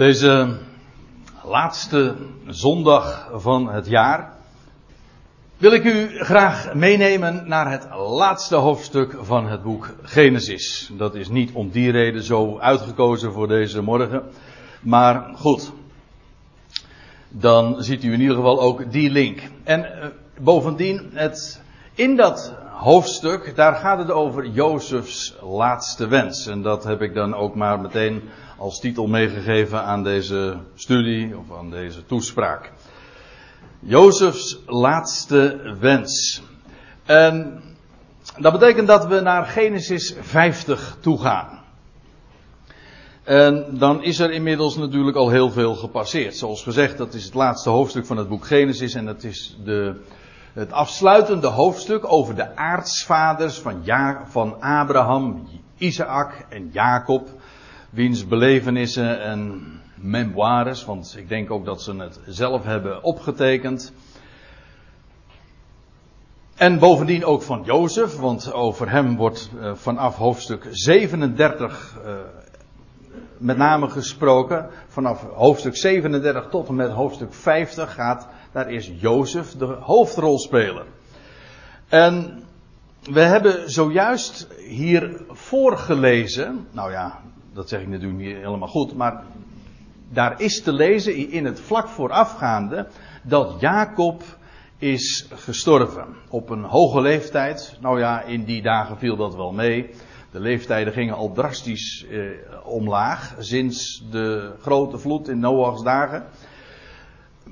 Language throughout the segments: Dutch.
Deze laatste zondag van het jaar wil ik u graag meenemen naar het laatste hoofdstuk van het boek Genesis. Dat is niet om die reden zo uitgekozen voor deze morgen, maar goed. Dan ziet u in ieder geval ook die link. En eh, bovendien, het, in dat hoofdstuk, daar gaat het over Jozefs laatste wens. En dat heb ik dan ook maar meteen als titel meegegeven aan deze studie of aan deze toespraak. Jozefs laatste wens. En dat betekent dat we naar Genesis 50 toe gaan. En dan is er inmiddels natuurlijk al heel veel gepasseerd. Zoals gezegd, dat is het laatste hoofdstuk van het boek Genesis en dat is de, het afsluitende hoofdstuk over de aartsvaders van, van Abraham, Isaac en Jacob wiens belevenissen en memoires, want ik denk ook dat ze het zelf hebben opgetekend. En bovendien ook van Jozef, want over hem wordt uh, vanaf hoofdstuk 37 uh, eh, met name gesproken. Vanaf hoofdstuk 37 tot en met hoofdstuk 50 gaat, daar is Jozef de hoofdrolspeler. En we hebben zojuist hier voorgelezen, nou ja, dat zeg ik natuurlijk niet helemaal goed, maar daar is te lezen in het vlak voorafgaande dat Jacob is gestorven. Op een hoge leeftijd. Nou ja, in die dagen viel dat wel mee. De leeftijden gingen al drastisch eh, omlaag sinds de grote vloed in Noachs dagen.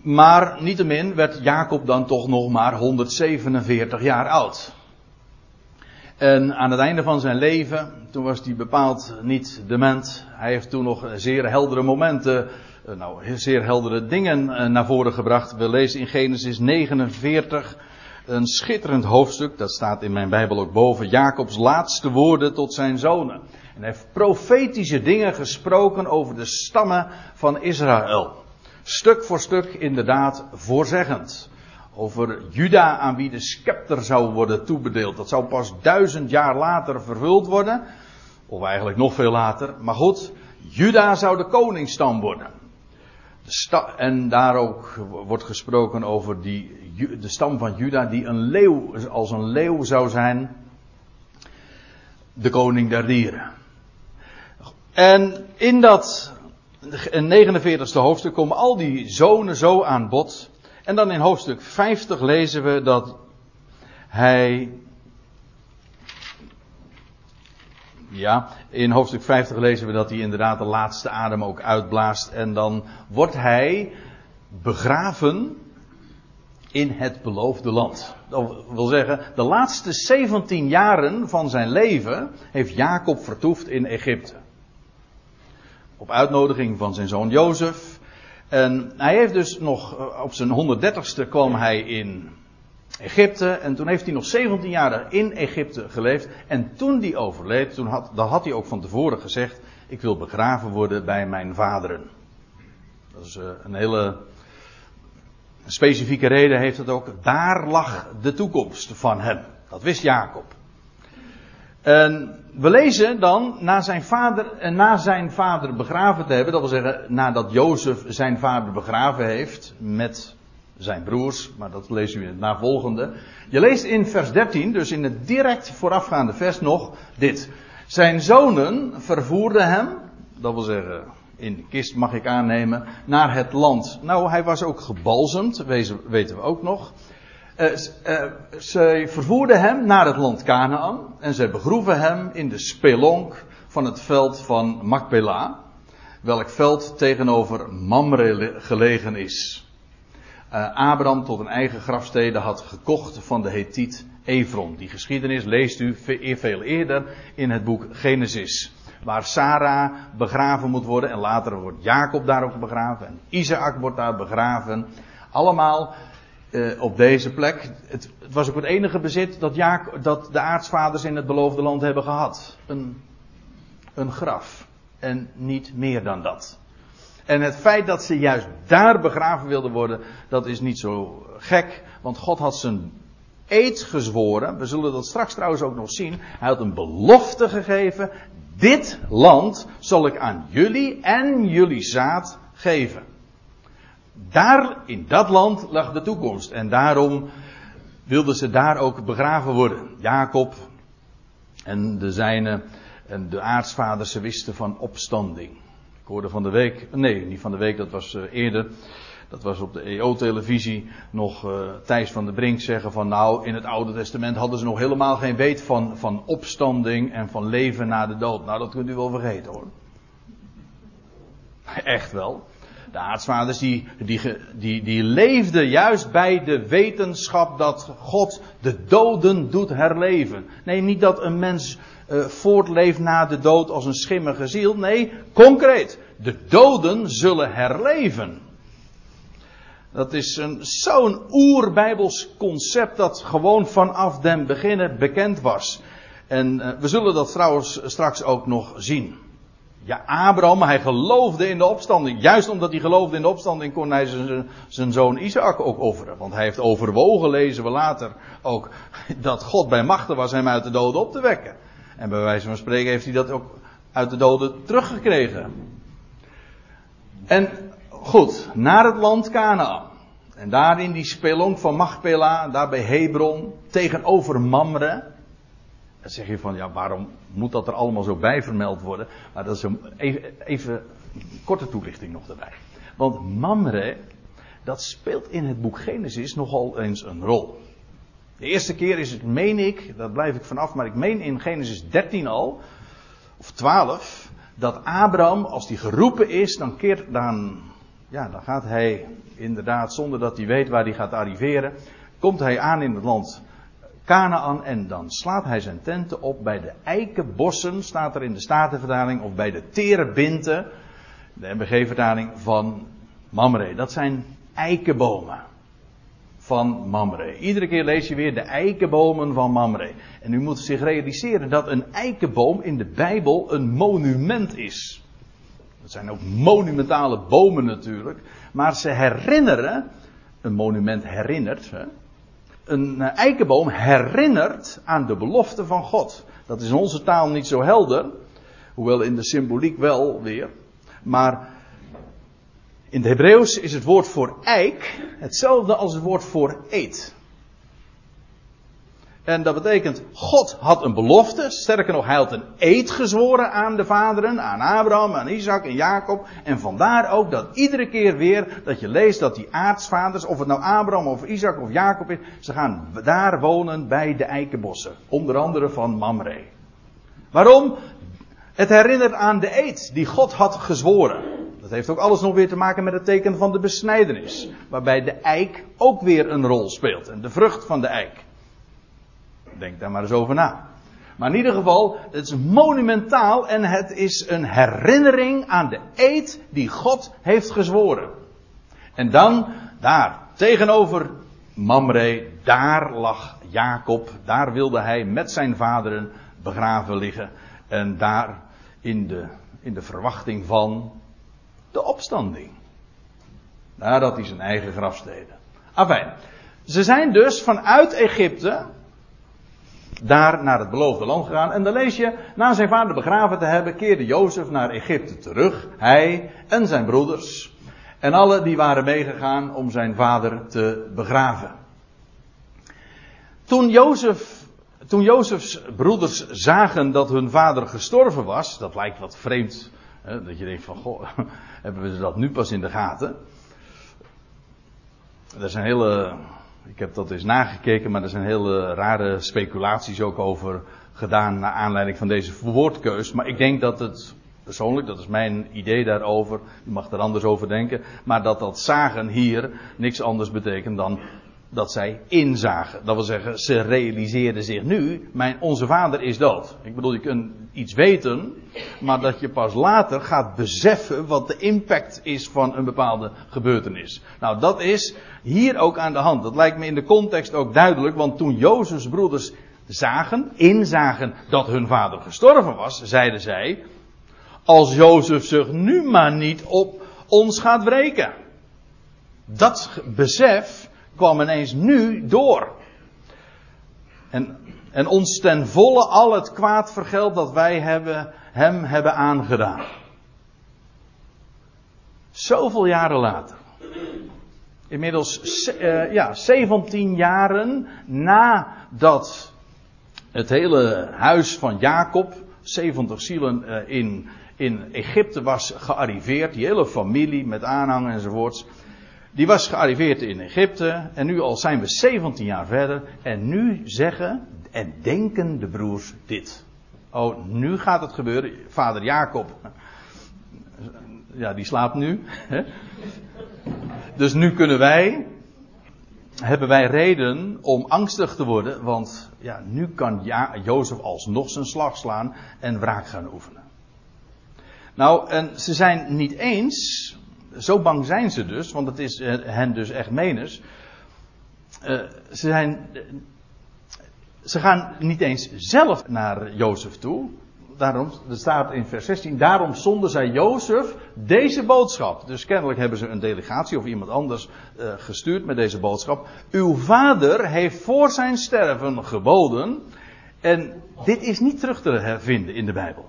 Maar niettemin werd Jacob dan toch nog maar 147 jaar oud. En aan het einde van zijn leven, toen was hij bepaald niet dement. Hij heeft toen nog zeer heldere momenten, eh, nou, zeer heldere dingen eh, naar voren gebracht. We lezen in Genesis 49 een schitterend hoofdstuk, dat staat in mijn Bijbel ook boven, Jacobs laatste woorden tot zijn zonen. En hij heeft profetische dingen gesproken over de stammen van Israël. Stuk voor stuk inderdaad voorzeggend over Juda aan wie de scepter zou worden toebedeeld. Dat zou pas duizend jaar later vervuld worden. Of eigenlijk nog veel later. Maar goed, Juda zou de koningsstam worden. De en daar ook wordt gesproken over die, de stam van Juda die een leeuw, als een leeuw zou zijn. De koning der dieren. En in dat 49ste hoofdstuk komen al die zonen zo aan bod. En dan in hoofdstuk 50 lezen we dat hij. Ja, in hoofdstuk 50 lezen we dat hij inderdaad de laatste adem ook uitblaast. En dan wordt hij begraven in het beloofde land. Dat wil zeggen, de laatste 17 jaren van zijn leven heeft Jacob vertoefd in Egypte. Op uitnodiging van zijn zoon Jozef. En hij heeft dus nog, eh, op zijn 130ste kwam hij in Egypte. En toen heeft hij nog 17 jaar in Egypte geleefd. En toen hij overleed, toen had, dan had hij ook van tevoren gezegd: Ik wil begraven worden bij mijn vaderen. Dat is uh, een hele specifieke reden, heeft het ook. Daar lag de toekomst van hem. Dat wist Jacob. En we lezen dan, na zijn, vader, na zijn vader begraven te hebben, dat wil zeggen nadat Jozef zijn vader begraven heeft met zijn broers, maar dat lezen we in het navolgende. Je leest in vers 13, dus in het direct voorafgaande vers nog, dit. Zijn zonen vervoerden hem, dat wil zeggen in de kist mag ik aannemen, naar het land. Nou, hij was ook gebalsemd, weten we ook nog. Uh, uh, zij vervoerden hem naar het land Canaan en zij begroeven hem in de spelonk van het veld van Macpela, welk veld tegenover Mamre gelegen is. Uh, Abraham tot een eigen grafstede had gekocht van de Hethiet Evron. Die geschiedenis leest u veel eerder in het boek Genesis. Waar Sarah begraven moet worden en later wordt Jacob daar ook begraven en Isaac wordt daar begraven. Allemaal uh, op deze plek. Het, het, was ook het enige bezit dat, dat de aartsvaders in het beloofde land hebben gehad. Een, een graf. En niet meer dan dat. En het feit dat ze juist daar begraven wilden worden, dat is niet zo gek. Want God had zijn eed gezworen. We zullen dat straks trouwens ook nog zien. Hij had een belofte gegeven. Dit land zal ik aan jullie en jullie zaad geven. Daar, in dat land, lag de toekomst. En daarom wilden ze daar ook begraven worden. Jacob en de zijne en de aartsvaders, ze wisten van opstanding. Ik hoorde van de week, nee, niet van de week, dat was eh, eerder. Dat was op de EO-televisie nog uh, Thijs van de Brink zeggen van nou, in het Oude Testament hadden ze nog helemaal geen weet van, van opstanding en van leven na de dood. Nou, dat kunt u wel vergeten hoor. Echt wel. De aartsvaders die, die, die, die leefden juist bij de wetenschap dat God de doden doet herleven. Nee, niet dat een mens uh, voortleeft na de dood als een schimmige ziel. Nee, concreet. De doden zullen herleven. Dat is zo'n oerbijbels concept dat gewoon vanaf den beginnen bekend was. En uh, we zullen dat trouwens straks ook nog zien. Ja, Abraham, hij geloofde in de opstanding. Juist omdat hij geloofde in de opstanding kon hij zijn, zijn zoon Isaac ook offeren. Want hij heeft overwogen, lezen we later ook, dat God bij machten was hem uit de doden op te wekken. En bij wijze van spreken heeft hij dat ook uit de doden teruggekregen. En goed, naar het land Canaan. En daar in die spelonk van Machpela, daar bij Hebron, tegenover Mamre. Dan zeg je van, ja, waarom moet dat er allemaal zo bij vermeld worden? Maar dat is een, even, even korte toelichting nog daarbij. Want Mamre, dat speelt in het boek Genesis nogal eens een rol. De eerste keer is het, meen ik, daar blijf ik vanaf, maar ik meen in Genesis 13 al, of 12, dat Abraham, als die geroepen is, dan, keert, dan, ja, dan gaat hij inderdaad, zonder dat hij weet waar hij gaat arriveren, komt hij aan in het land Canaan en dan slaat hij zijn tenten op bij de eikenbossen, staat er in de Statenvertaling, of bij de terebinten, de MBG-vertaling van Mamre. Dat zijn eikenbomen van Mamre. Iedere keer lees je weer de eikenbomen van Mamre. En u moet zich realiseren dat een eikenboom in de Bijbel een monument is. Dat zijn ook monumentale bomen natuurlijk. Maar ze herinneren, een monument herinnert, hè, een eh, eikenboom herinnert aan de belofte van God. Dat is in onze taal niet zo helder, hoewel in de symboliek wel weer. Maar in het Hebreeuws is het woord voor eik hetzelfde als het woord voor eet. En dat betekent, God had een belofte. Sterker nog, hij had een eed gezworen aan de vaderen, aan Abraham, aan Isaac en Jacob. En vandaar ook dat iedere keer weer dat je leest dat die aartsvaders, of het nou Abraham of Isaac of Jacob is, ze gaan daar wonen bij de eikenbossen. Onder andere van Mamre. Waarom? Het herinnert aan de eed die God had gezworen. Dat heeft ook alles nog weer te maken met het teken van de besnijdenis. Waarbij de eik ook weer een rol speelt. En de vrucht van de eik. Denk daar maar eens over na. Maar in ieder geval, het is monumentaal en het is een herinnering aan de eed die God heeft gezworen. En dan, daar, tegenover Mamre, daar lag Jacob, daar wilde hij met zijn vaderen begraven liggen. En daar in de, in de verwachting van de opstanding. Nadat hij zijn eigen grafsteden. Afijn. Ze zijn dus vanuit Egypte daar naar het beloofde land gegaan. En dan lees je, na zijn vader begraven te hebben, keerde Jozef naar Egypte terug. Hij en zijn broeders. En alle die waren meegegaan om zijn vader te begraven. Toen Jozef, toen Jozefs broeders zagen dat hun vader gestorven was, dat lijkt wat vreemd, hè, dat je denkt van, goh, hebben we dat nu pas in de gaten? Dat is een hele ik heb dat eens nagekeken, maar er zijn hele rare speculaties ook over gedaan naar aanleiding van deze woordkeus. Maar ik denk dat het, persoonlijk, dat is mijn idee daarover, u mag er anders over denken, maar dat dat zagen hier niks anders betekent dan dat zij inzagen. Dat wil zeggen, ze realiseerden zich nu, mijn, onze vader is dood. Ik bedoel, je kunt iets weten, maar dat je pas later gaat beseffen wat de impact is van een bepaalde gebeurtenis. Nou, dat is hier ook aan de hand. Dat lijkt me in de context ook duidelijk, want toen Jozefs broeders zagen, inzagen dat hun vader gestorven was, zeiden zij, als Jozef zich nu maar niet op ons gaat wreken. Dat besef kwam ineens nu door. En, en ons ten volle al het kwaad vergeld dat wij hebben, hem hebben aangedaan. Zoveel jaren later. Inmiddels uh, ja, 17 jaren nadat het hele huis van Jacob, 70 zielen uh, in, in Egypte was gearriveerd, die hele familie met aanhang enzovoorts. Die was gearriveerd in Egypte en nu al zijn we 17 jaar verder en nu zeggen en denken de broers dit. Oh, nu gaat het gebeuren. Vader Jacob, ja, die slaapt nu. Dus nu kunnen wij, hebben wij reden om angstig te worden, want ja, nu kan ja, Jozef alsnog zijn slag slaan en wraak gaan oefenen. Nou, en ze zijn niet eens, zo bang zijn ze dus, want het is hen dus echt menens. Uh, ze zijn, ze gaan niet eens zelf naar Jozef toe, daarom, er staat in vers 16, daarom zonden zij Jozef deze boodschap. Dus kennelijk hebben ze een delegatie of iemand anders gestuurd met deze boodschap. Uw vader heeft voor zijn sterven geboden. En dit is niet terug te vinden in de Bijbel.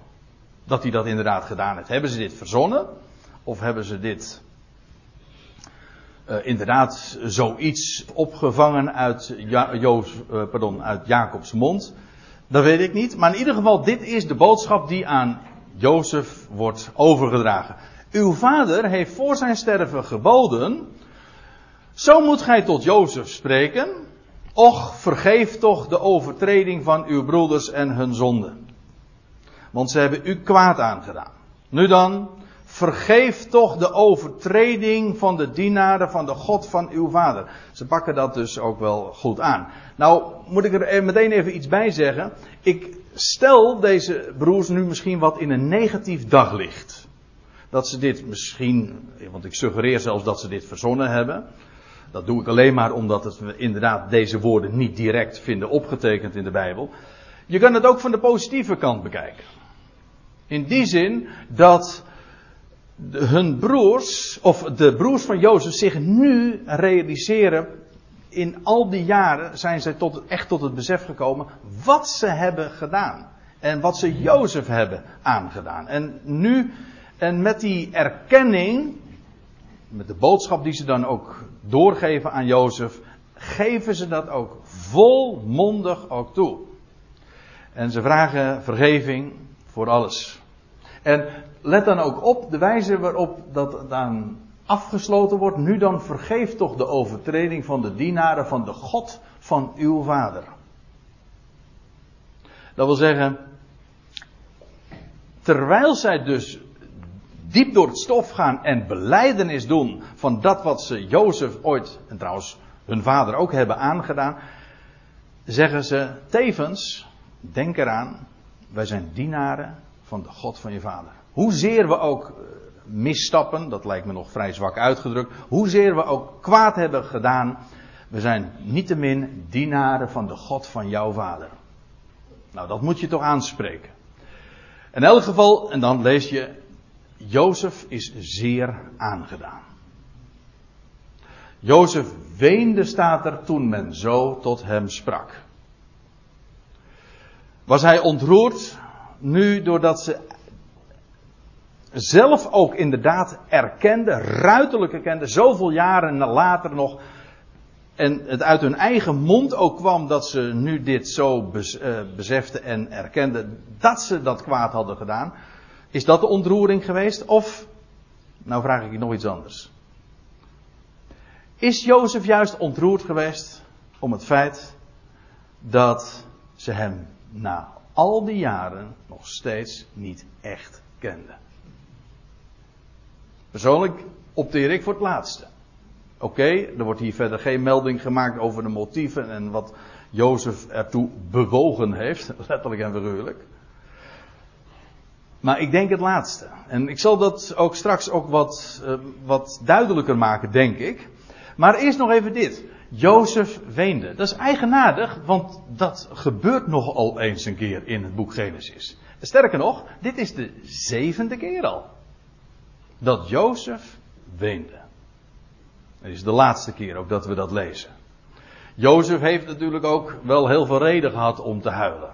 Dat hij dat inderdaad gedaan heeft. Hebben ze dit verzonnen? Of hebben ze dit uh, inderdaad zoiets opgevangen uit, ja, uh, pardon, uit Jacobs mond? Dat weet ik niet. Maar in ieder geval, dit is de boodschap die aan Jozef wordt overgedragen. Uw vader heeft voor zijn sterven geboden. Zo moet gij tot Jozef spreken. Och, vergeef toch de overtreding van uw broeders en hun zonden. Want ze hebben u kwaad aangedaan. Nu dan, vergeef toch de overtreding van de dienaren van de God van uw vader. Ze pakken dat dus ook wel goed aan. Nou, moet ik er meteen even iets bij zeggen. Ik stel deze broers nu misschien wat in een negatief daglicht. Dat ze dit misschien, want ik suggereer zelfs dat ze dit verzonnen hebben. Dat doe ik alleen maar omdat het inderdaad deze woorden niet direct vinden opgetekend in de Bijbel. Je kan het ook van de positieve kant bekijken. In die zin dat hun broers, of de broers van Jozef, zich nu realiseren. In al die jaren zijn zij tot, echt tot het besef gekomen wat ze hebben gedaan. En wat ze Jozef hebben aangedaan. En nu, en met die erkenning, met de boodschap die ze dan ook doorgeven aan Jozef, geven ze dat ook volmondig ook toe. En ze vragen vergeving voor alles. En let dan ook op de wijze waarop dat dan afgesloten wordt. Nu dan vergeef toch de overtreding van de dienaren van de God van uw vader. Dat wil zeggen, terwijl zij dus diep door het stof gaan en beleidenis doen van dat wat ze Jozef ooit, en trouwens hun vader ook hebben aangedaan, zeggen ze tevens, denk eraan, wij zijn dienaren van de God van je vader. Hoezeer we ook eh, misstappen, dat lijkt me nog vrij zwak uitgedrukt, hoezeer we ook kwaad hebben gedaan, we zijn niettemin dienaren van de God van jouw vader. Nou, dat moet je toch aanspreken. In elk geval, en dan lees je, Jozef is zeer aangedaan. Jozef weende, staat er, toen men zo tot hem sprak. Was hij ontroerd, nu doordat ze zelf ook inderdaad erkende, ruiterlijk erkende, zoveel jaren later nog, en het uit hun eigen mond ook kwam dat ze nu dit zo eh, beseften en erkenden dat ze dat kwaad hadden gedaan. Is dat de ontroering geweest? Of, nou vraag ik je nog iets anders. Is Jozef juist ontroerd geweest om het feit dat ze hem na al die jaren nog steeds niet echt kenden? Persoonlijk opteer ik voor het laatste. Oké, er wordt hier verder geen melding gemaakt over de motieven en wat Jozef ertoe bewogen heeft, letterlijk en figuurlijk. Maar ik denk het laatste. En ik zal dat ook straks ook wat, uh, wat duidelijker maken, denk ik. Maar eerst nog even dit. Jozef weende. Dat is eigenaardig, want dat gebeurt nogal eens een keer in het boek Genesis. Sterker nog, dit is de zevende keer al dat Jozef weende. Het is de laatste keer ook dat we dat lezen. Jozef heeft natuurlijk ook wel heel veel reden gehad om te huilen.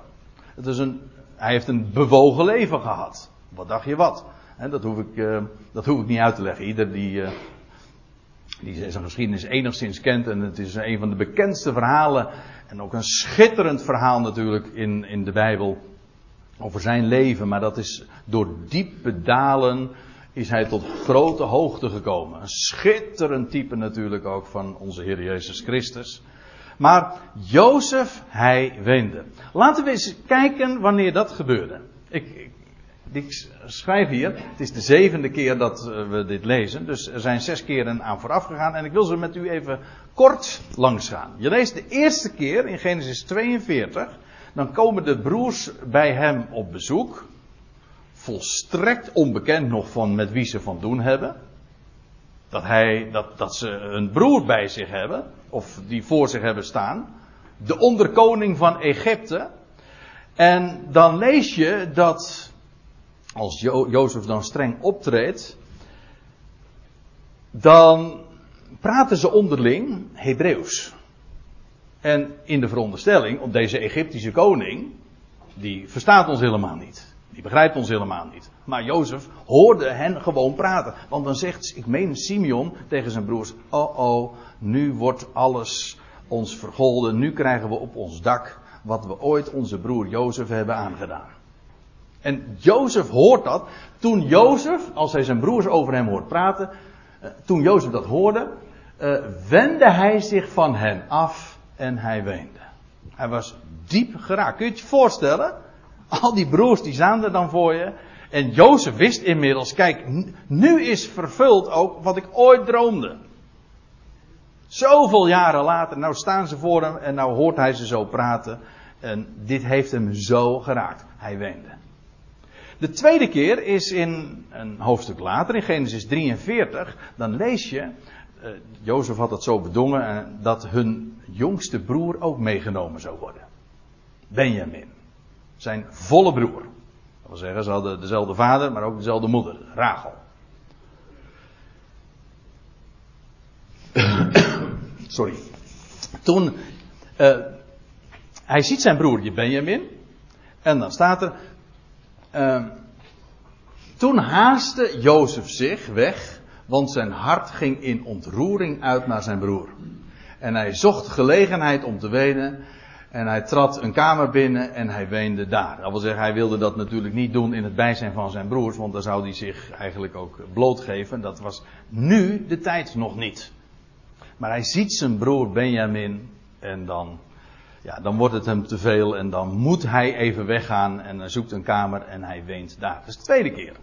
Het is een, hij heeft een bewogen leven gehad. Wat dacht je wat? dat, hoef ik, uh, dat hoef ik niet uit te leggen. Ieder die, uh, die zijn geschiedenis enigszins kent. En het is een van de bekendste verhalen. En ook een schitterend verhaal natuurlijk in, in de Bijbel. Over zijn leven. Maar dat is door diepe dalen is hij tot grote hoogte gekomen. Een schitterend type natuurlijk ook van onze Heer Jezus Christus. Maar Jozef, hij weende. Laten we eens kijken wanneer dat gebeurde. Ik, ik, schrijf hier, het is de zevende keer dat eh, we dit lezen, dus er zijn zes keren aan vooraf gegaan en ik wil ze met u even kort langs gaan. Je leest de eerste keer in Genesis 42, dan komen de broers bij hem op bezoek, volstrekt onbekend nog van met wie ze van doen hebben. Dat, hij, dat, dat ze een broer bij zich hebben, of die voor zich hebben staan. De onderkoning van Egypte. En dan lees je dat als jo Jozef dan streng optreedt, dan praten ze onderling Hebreeuws. En in de veronderstelling, op deze Egyptische koning, die verstaat ons helemaal niet. Die begrijpt ons helemaal niet. Maar Jozef hoorde hen gewoon praten. Want dan zegt, ik meen Simeon tegen zijn broers, oh oh, nu wordt alles ons vergolden. Nu krijgen we op ons dak wat we ooit onze broer Jozef hebben aangedaan. En Jozef hoort dat. Toen Jozef, als hij zijn broers over hem hoort praten, eh, toen Jozef dat hoorde, uh, wendde hij zich van hen af en hij weende. Hij was diep geraakt. Kun je het je voorstellen? Al die broers die er dan voor je. En Jozef wist inmiddels, kijk, nu is vervuld ook wat ik ooit droomde. Zoveel jaren later, nou staan ze voor hem en nou hoort hij ze zo praten. En dit heeft hem zo geraakt. Hij weende. De tweede keer is in een hoofdstuk later, in Genesis 43. Dan lees je, uh, Jozef had het zo bedongen, uh, dat hun jongste broer ook meegenomen zou worden. Benjamin. Zijn volle broer. Dat wil zeggen, ze hadden dezelfde vader, maar ook dezelfde moeder, Rachel. Sorry. Toen, uh, hij ziet zijn broertje Benjamin. En dan staat er, uh, toen haastte Jozef zich weg, want zijn hart ging in ontroering uit naar zijn broer. En hij zocht gelegenheid om te wenen. En hij trad een kamer binnen en hij weende daar. Dat wil zeggen, hij wilde dat natuurlijk niet doen in het bijzijn van zijn broers, want dan zou hij zich eigenlijk ook blootgeven. Dat was nu de tijd nog niet. Maar hij ziet zijn broer Benjamin en dan ja, dan wordt het hem te veel en dan moet hij even weggaan en zoekt een kamer en hij weent daar. Dat is de tweede keer.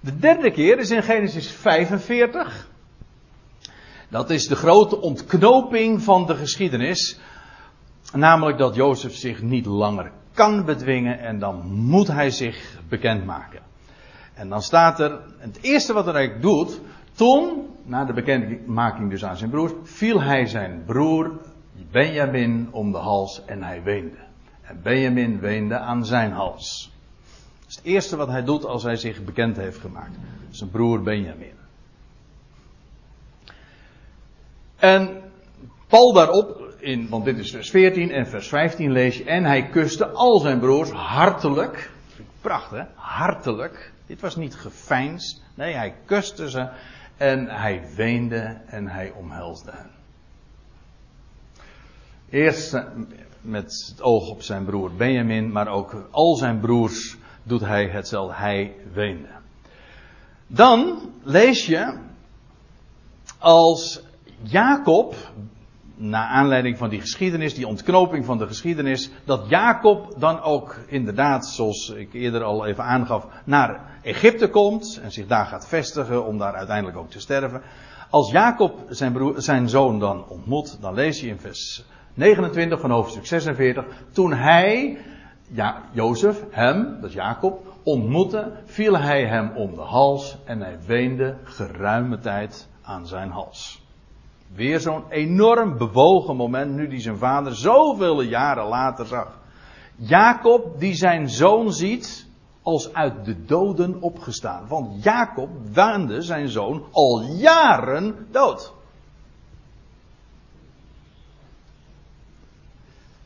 De derde keer is in Genesis 45. Dat is de grote ontknoping van de geschiedenis. Namelijk dat Jozef zich niet langer kan bedwingen en dan moet hij zich bekendmaken. En dan staat er, het eerste wat hij doet, toen, na de bekendmaking dus aan zijn broers, viel hij zijn broer Benjamin om de hals en hij weende. En Benjamin weende aan zijn hals. Dat is het eerste wat hij doet als hij zich bekend heeft gemaakt. Zijn broer Benjamin. En Paul daarop, want dit is vers 14 en vers 15 lees je. En hij kuste al zijn broers hartelijk. Prachtig, hartelijk. Dit was niet geveinsd. Nee, hij kuste ze. En hij weende en hij omhelsde hen. Eerst met het oog op zijn broer Benjamin, maar ook al zijn broers doet hij hetzelfde. Hij weende. Dan lees je als Jacob, na aanleiding van die geschiedenis, die ontknoping van de geschiedenis, dat Jacob dan ook inderdaad, zoals ik eerder al even aangaf, naar Egypte komt en zich daar gaat vestigen om daar uiteindelijk ook te sterven. Als Jacob zijn, zijn zoon dan ontmoet, dan lees je in vers 29 van hoofdstuk 46. Toen hij, ja, Jozef, hem, dat is Jacob, ontmoette, viel hij hem om de hals en hij weende geruime tijd aan zijn hals. Weer zo'n enorm bewogen moment, nu die zijn vader zoveel jaren later zag. Jacob die zijn zoon ziet als uit de doden opgestaan. Want Jacob waande zijn zoon al jaren dood.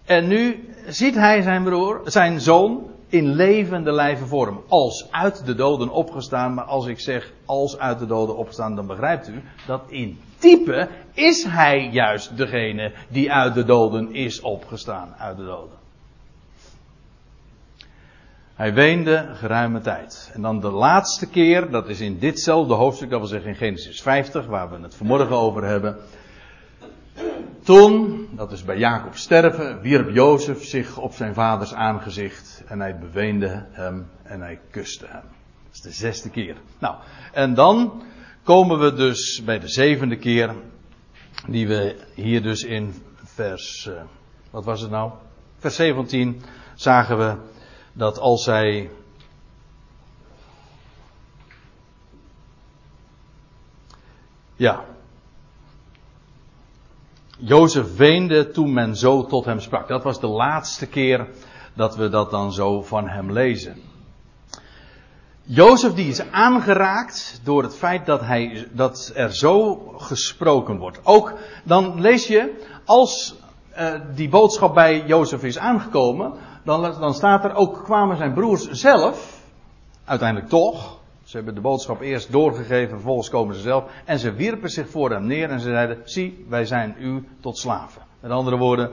En nu ziet hij zijn broer, zijn zoon, in levende lijven vorm. Als uit de doden opgestaan. Maar als ik zeg als uit de doden opgestaan, dan begrijpt u dat in is hij juist degene die uit de doden is opgestaan. Uit de doden. Hij weende geruime tijd. En dan de laatste keer, dat is in ditzelfde hoofdstuk, dat wil zeggen in Genesis 50, waar we het vanmorgen over hebben. Toen, dat is bij Jacob sterven, wierp Jozef zich op zijn vaders aangezicht en hij beweende hem en hij kuste hem. Dat is de zesde keer. Nou, en dan komen we dus bij de zevende keer, die we hier dus in vers, uh, wat was het nou? Vers 17 zagen we dat als zij ja, Jozef weende toen men zo tot hem sprak. Dat was de laatste keer dat we dat dan zo van hem lezen. Jozef die is aangeraakt door het feit dat, hij, dat er zo gesproken wordt. Ook dan lees je, als uh, die boodschap bij Jozef is aangekomen, dan, dan staat er ook kwamen zijn broers zelf, uiteindelijk toch, ze hebben de boodschap eerst doorgegeven, vervolgens komen ze zelf. En ze wierpen zich voor hem neer en ze zeiden: Zie, wij zijn u tot slaven. Met andere woorden,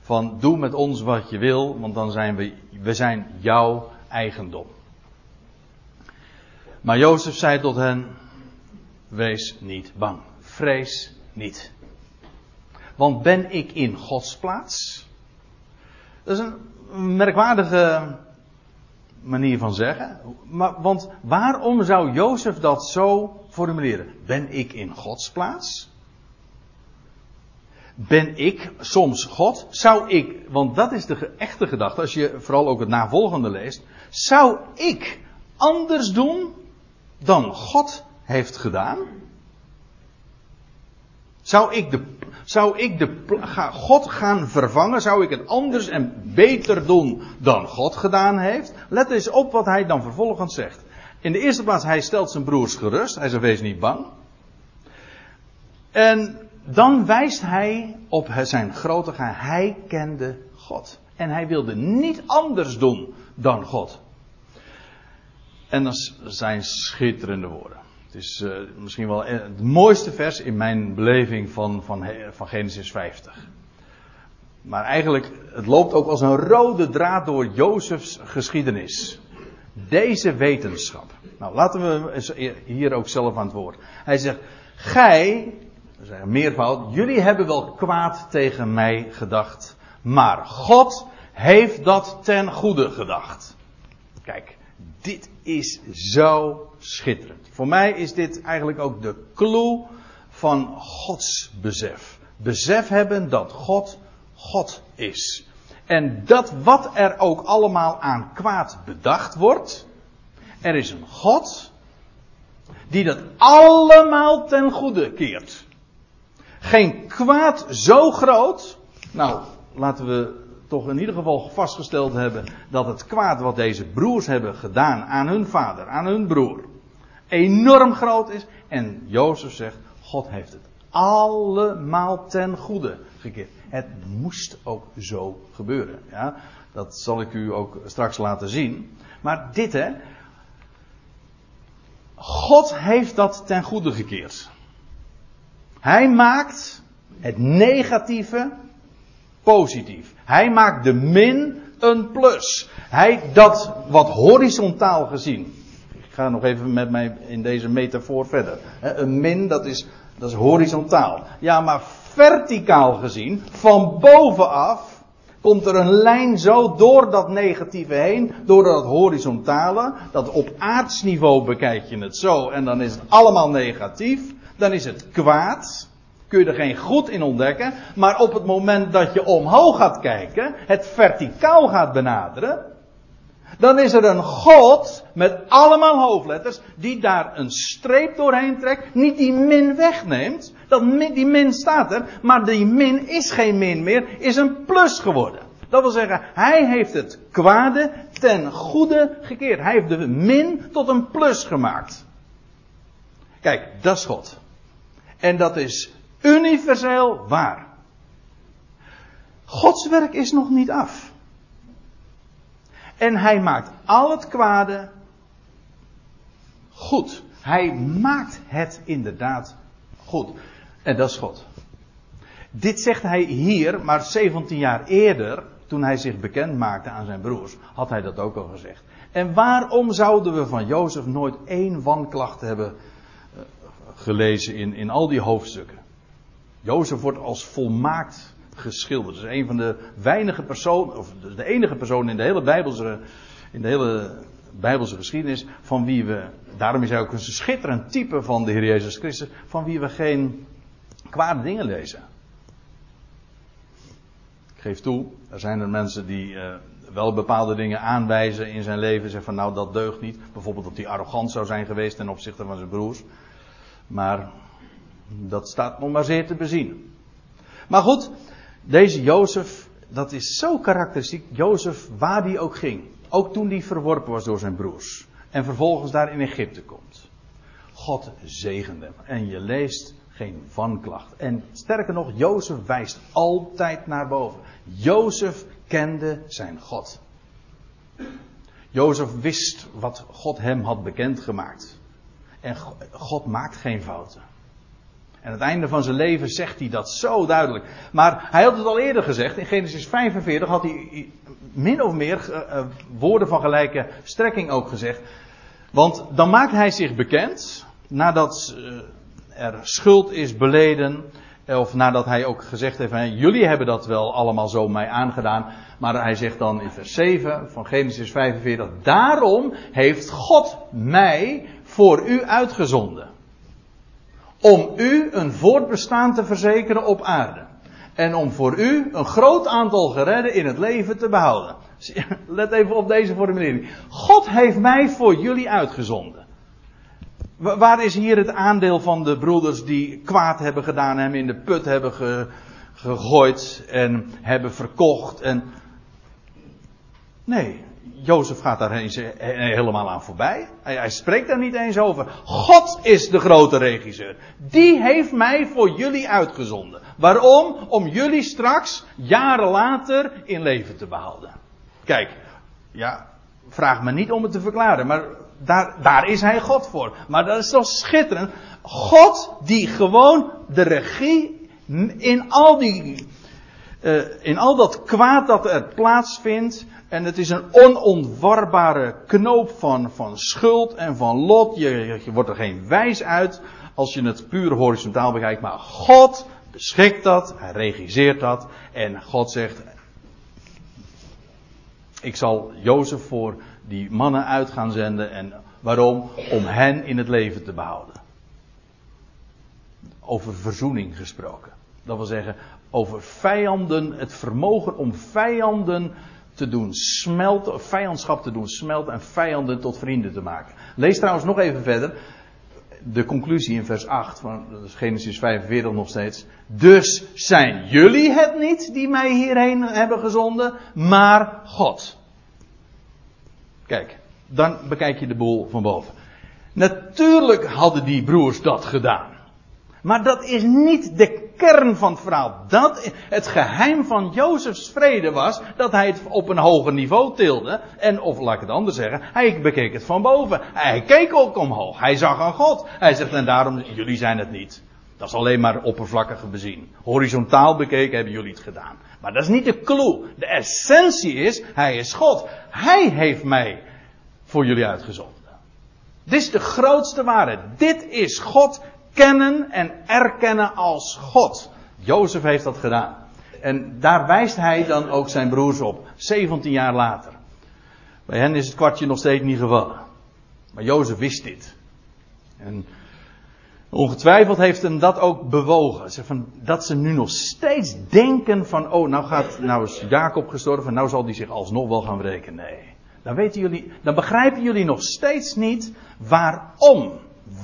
van doe met ons wat je wil, want dan zijn we, we zijn jouw eigendom. Maar Jozef zei tot hen: Wees niet bang, vrees niet. Want ben ik in Gods plaats? Dat is een merkwaardige manier van zeggen. Maar, want waarom zou Jozef dat zo formuleren? Ben ik in Gods plaats? Ben ik soms God? Zou ik, want dat is de echte gedachte, als je vooral ook het navolgende leest. Zou ik anders doen dan God heeft gedaan? Zou ik, de, zou ik de, God gaan vervangen? Zou ik het anders en beter doen dan God gedaan heeft? Let eens op wat hij dan vervolgens zegt. In de eerste plaats, hij stelt zijn broers gerust. Hij zegt, wees niet bang. En dan wijst hij op zijn grote geheim. Hij kende God. En hij wilde niet anders doen dan God. En dat zijn schitterende woorden is uh, misschien wel het mooiste vers in mijn beleving van, van, van Genesis 50. Maar eigenlijk, het loopt ook als een rode draad door Jozefs geschiedenis. Deze wetenschap. Nou, laten we hier ook zelf aan het woord. Hij zegt, gij, meervoud, jullie hebben wel kwaad tegen mij gedacht. Maar God heeft dat ten goede gedacht. Kijk, dit is zo schitterend. Voor mij is dit eigenlijk ook de clue van Gods besef. Besef hebben dat God God is. En dat wat er ook allemaal aan kwaad bedacht wordt, er is een God die dat allemaal ten goede keert. Geen kwaad zo groot. Nou, laten we toch in ieder geval vastgesteld hebben dat het kwaad wat deze broers hebben gedaan aan hun vader, aan hun broer, enorm groot is. En Jozef zegt, God heeft het allemaal ten goede gekeerd. Het moest ook zo gebeuren. Ja? Dat zal ik u ook straks laten zien. Maar dit hè. God heeft dat ten goede gekeerd. Hij maakt het negatieve positief. Hij maakt de min een plus. Hij dat wat horizontaal gezien. Ik ga nog even met mij in deze metafoor verder. Een min dat is, dat is horizontaal. Ja, maar verticaal gezien, van bovenaf, komt er een lijn zo door dat negatieve heen, door dat horizontale, dat op aardsniveau bekijk je het zo en dan is het allemaal negatief. Dan is het kwaad kun je er geen goed in ontdekken. Maar op het moment dat je omhoog gaat kijken, het verticaal gaat benaderen, dan is er een God met allemaal hoofdletters die daar een streep doorheen trekt, niet die min wegneemt. Dat die min staat er, maar die min is geen min meer, is een plus geworden. Dat wil zeggen, hij heeft het kwade ten goede gekeerd. Hij heeft de min tot een plus gemaakt. Kijk, dat is God. En dat is universeel waar. Gods werk is nog niet af. En hij maakt al het kwade goed. Hij maakt het inderdaad goed. En dat is God. Dit zegt hij hier, maar 17 jaar eerder, toen hij zich bekend maakte aan zijn broers, had hij dat ook al gezegd. En waarom zouden we van Jozef nooit één wanklacht hebben eh, gelezen in, in al die hoofdstukken? Jozef wordt als volmaakt geschilderd. Dat is een van de weinige personen, of de enige persoon in de hele Bijbelse, in de hele Bijbelse geschiedenis, van wie we, daarom is hij ook een schitterend type van de Heer Jezus Christus, van wie we geen kwade dingen lezen. Ik geef toe, er zijn er mensen die uh, wel bepaalde dingen aanwijzen in zijn leven, zeggen van nou dat deugt niet. Bijvoorbeeld dat hij arrogant zou zijn geweest ten opzichte van zijn broers. Maar dat staat nog maar zeer te bezien. Maar goed, deze Jozef, dat is zo karakteristiek. Jozef, waar die ook ging. Ook toen hij verworpen was door zijn broers. En vervolgens daar in Egypte komt. God zegende hem. En je leest geen vanklacht. En sterker nog, Jozef wijst altijd naar boven. Jozef kende zijn God. Jozef wist wat God hem had bekendgemaakt. En God maakt geen fouten. En het einde van zijn leven zegt hij dat zo duidelijk. Maar hij had het al eerder gezegd. In Genesis 45 had hij min of meer uh, woorden van gelijke strekking ook gezegd. Want dan maakt hij zich bekend. Nadat uh, er schuld is beleden. Of nadat hij ook gezegd heeft: Jullie hebben dat wel allemaal zo mij aangedaan. Maar hij zegt dan in vers 7 van Genesis 45: Daarom heeft God mij voor u uitgezonden om u een voortbestaan te verzekeren op aarde. En om voor u een groot aantal geredden in het leven te behouden. Let even op deze formulering. God heeft mij voor jullie uitgezonden. Waar is hier het aandeel van de broeders die kwaad hebben gedaan, hem in de put hebben gegooid en hebben verkocht? En... Nee, Jozef gaat daar helemaal aan voorbij. Hij, hij, spreekt daar niet eens over. God is de grote regisseur. Die heeft mij voor jullie uitgezonden. Waarom? Om jullie straks, jaren later, in leven te behouden. Kijk, ja, vraag me niet om het te verklaren, maar daar, daar is hij God voor. Maar dat is toch schitterend. God die gewoon de regie in al die, uh, in al dat kwaad dat er plaatsvindt, en het is een onontwarbare knoop van, van schuld en van lot. Je, wordt er geen wijs uit als je het puur horizontaal bekijkt. Maar God beschikt dat, hij regisseert dat. En God zegt, ik zal Jozef voor die mannen uit gaan zenden. En waarom? Om hen in het leven te behouden. Over verzoening gesproken. Dat wil zeggen, over vijanden, het vermogen om vijanden te doen smelten, vijandschap te doen smelten en vijanden tot vrienden te maken. Lees trouwens nog even verder. De conclusie in vers 8 van Genesis 45 nog steeds. Dus zijn jullie het niet die mij hierheen hebben gezonden, maar God. Kijk, dan bekijk je de boel van boven. Natuurlijk hadden die broers dat gedaan. Maar dat is niet de kern van het verhaal. Dat, het geheim van Jozefs vrede was dat hij het op een hoger niveau tilde. En, of laat ik het anders zeggen, hij bekeek het van boven. Hij keek ook omhoog. Hij zag aan God. Hij zegt, en daarom, jullie zijn het niet. Dat is alleen maar oppervlakkig bezien. Horizontaal bekeken hebben jullie het gedaan. Maar dat is niet de clue. De essentie is, hij is God. Hij heeft mij voor jullie uitgezonden. Dit is de grootste waarheid. Dit is God kennen en erkennen als God. Jozef heeft dat gedaan. En daar wijst hij dan ook zijn broers op, 17 jaar later. Bij hen is het kwartje nog steeds niet gevallen. Maar Jozef wist dit. En ongetwijfeld heeft hem dat ook bewogen. Van, dat ze nu nog steeds denken van, oh nou gaat, nou is Jacob gestorven, nou zal hij zich alsnog wel gaan wreken. Nee. Dan weten jullie, dan begrijpen jullie nog steeds niet waarom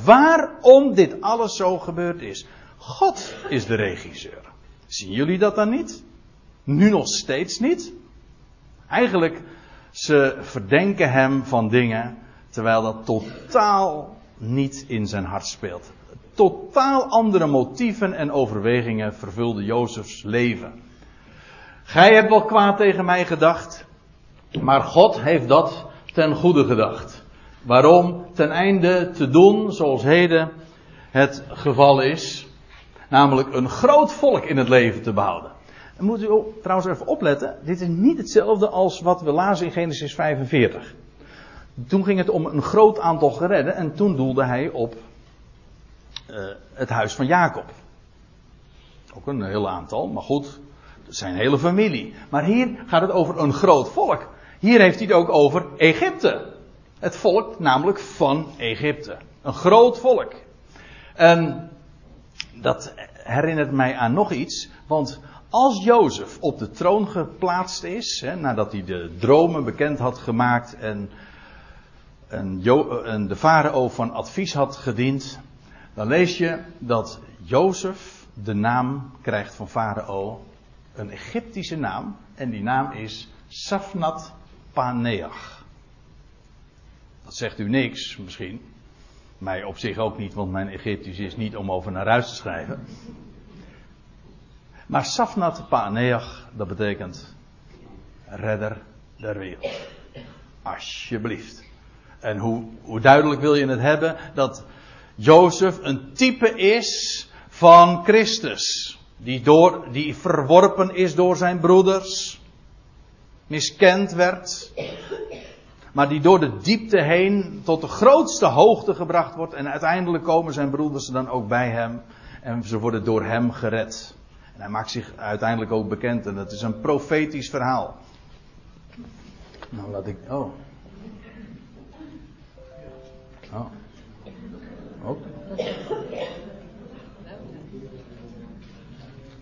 waarom dit alles zo gebeurd is. God is de regisseur. Zien jullie dat dan niet? Nu nog steeds niet? Eigenlijk, ze verdenken hem van dingen, terwijl dat totaal niet in zijn hart speelt. Totaal andere motieven en overwegingen vervulden Jozefs leven. Gij hebt wel kwaad tegen mij gedacht, maar God heeft dat ten goede gedacht. Waarom? Ten einde te doen zoals heden het geval is. Namelijk een groot volk in het leven te behouden. En moet u trouwens even opletten. Dit is niet hetzelfde als wat we lazen in Genesis 45. Toen ging het om een groot aantal geredden. En toen doelde hij op uh, het huis van Jacob. Ook een heel aantal. Maar goed, zijn hele familie. Maar hier gaat het over een groot volk. Hier heeft hij het ook over Egypte. Het volk namelijk van Egypte. Een groot volk. En dat herinnert mij aan nog iets. Want als Jozef op de troon geplaatst is, hè, nadat hij de dromen bekend had gemaakt en, en, de farao van advies had gediend, dan lees je dat Jozef de naam krijgt van farao, een Egyptische naam, en die naam is Safnat Paneach. Dat zegt u niks misschien. Mij op zich ook niet, want mijn Egyptisch is niet om over naar huis te schrijven. Maar Safnat Paneach, dat betekent redder der wereld. Alsjeblieft. En hoe, hoe duidelijk wil je het hebben dat Jozef een type is van Christus. Die, door, die verworpen is door zijn broeders. Miskend werd. Maar die door de diepte heen tot de grootste hoogte gebracht wordt. En uiteindelijk komen zijn broeders dan ook bij hem. En ze worden door hem gered. En hij maakt zich uiteindelijk ook bekend. En dat is een profetisch verhaal. Nou, laat ik. Oh. Oh. Oh.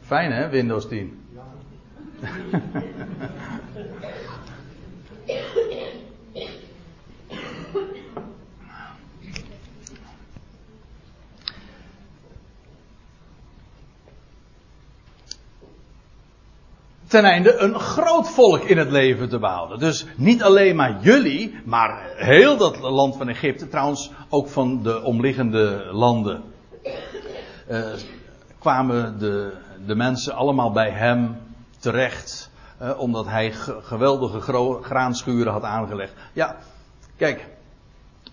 Fijn hè, Windows 10. ten einde een groot volk in het leven te behouden. Dus niet alleen maar jullie, maar heel dat land van Egypte, trouwens ook van de omliggende landen, uh, kwamen de, de mensen allemaal bij hem terecht, uh, omdat hij geweldige graanschuren had aangelegd. Ja, kijk,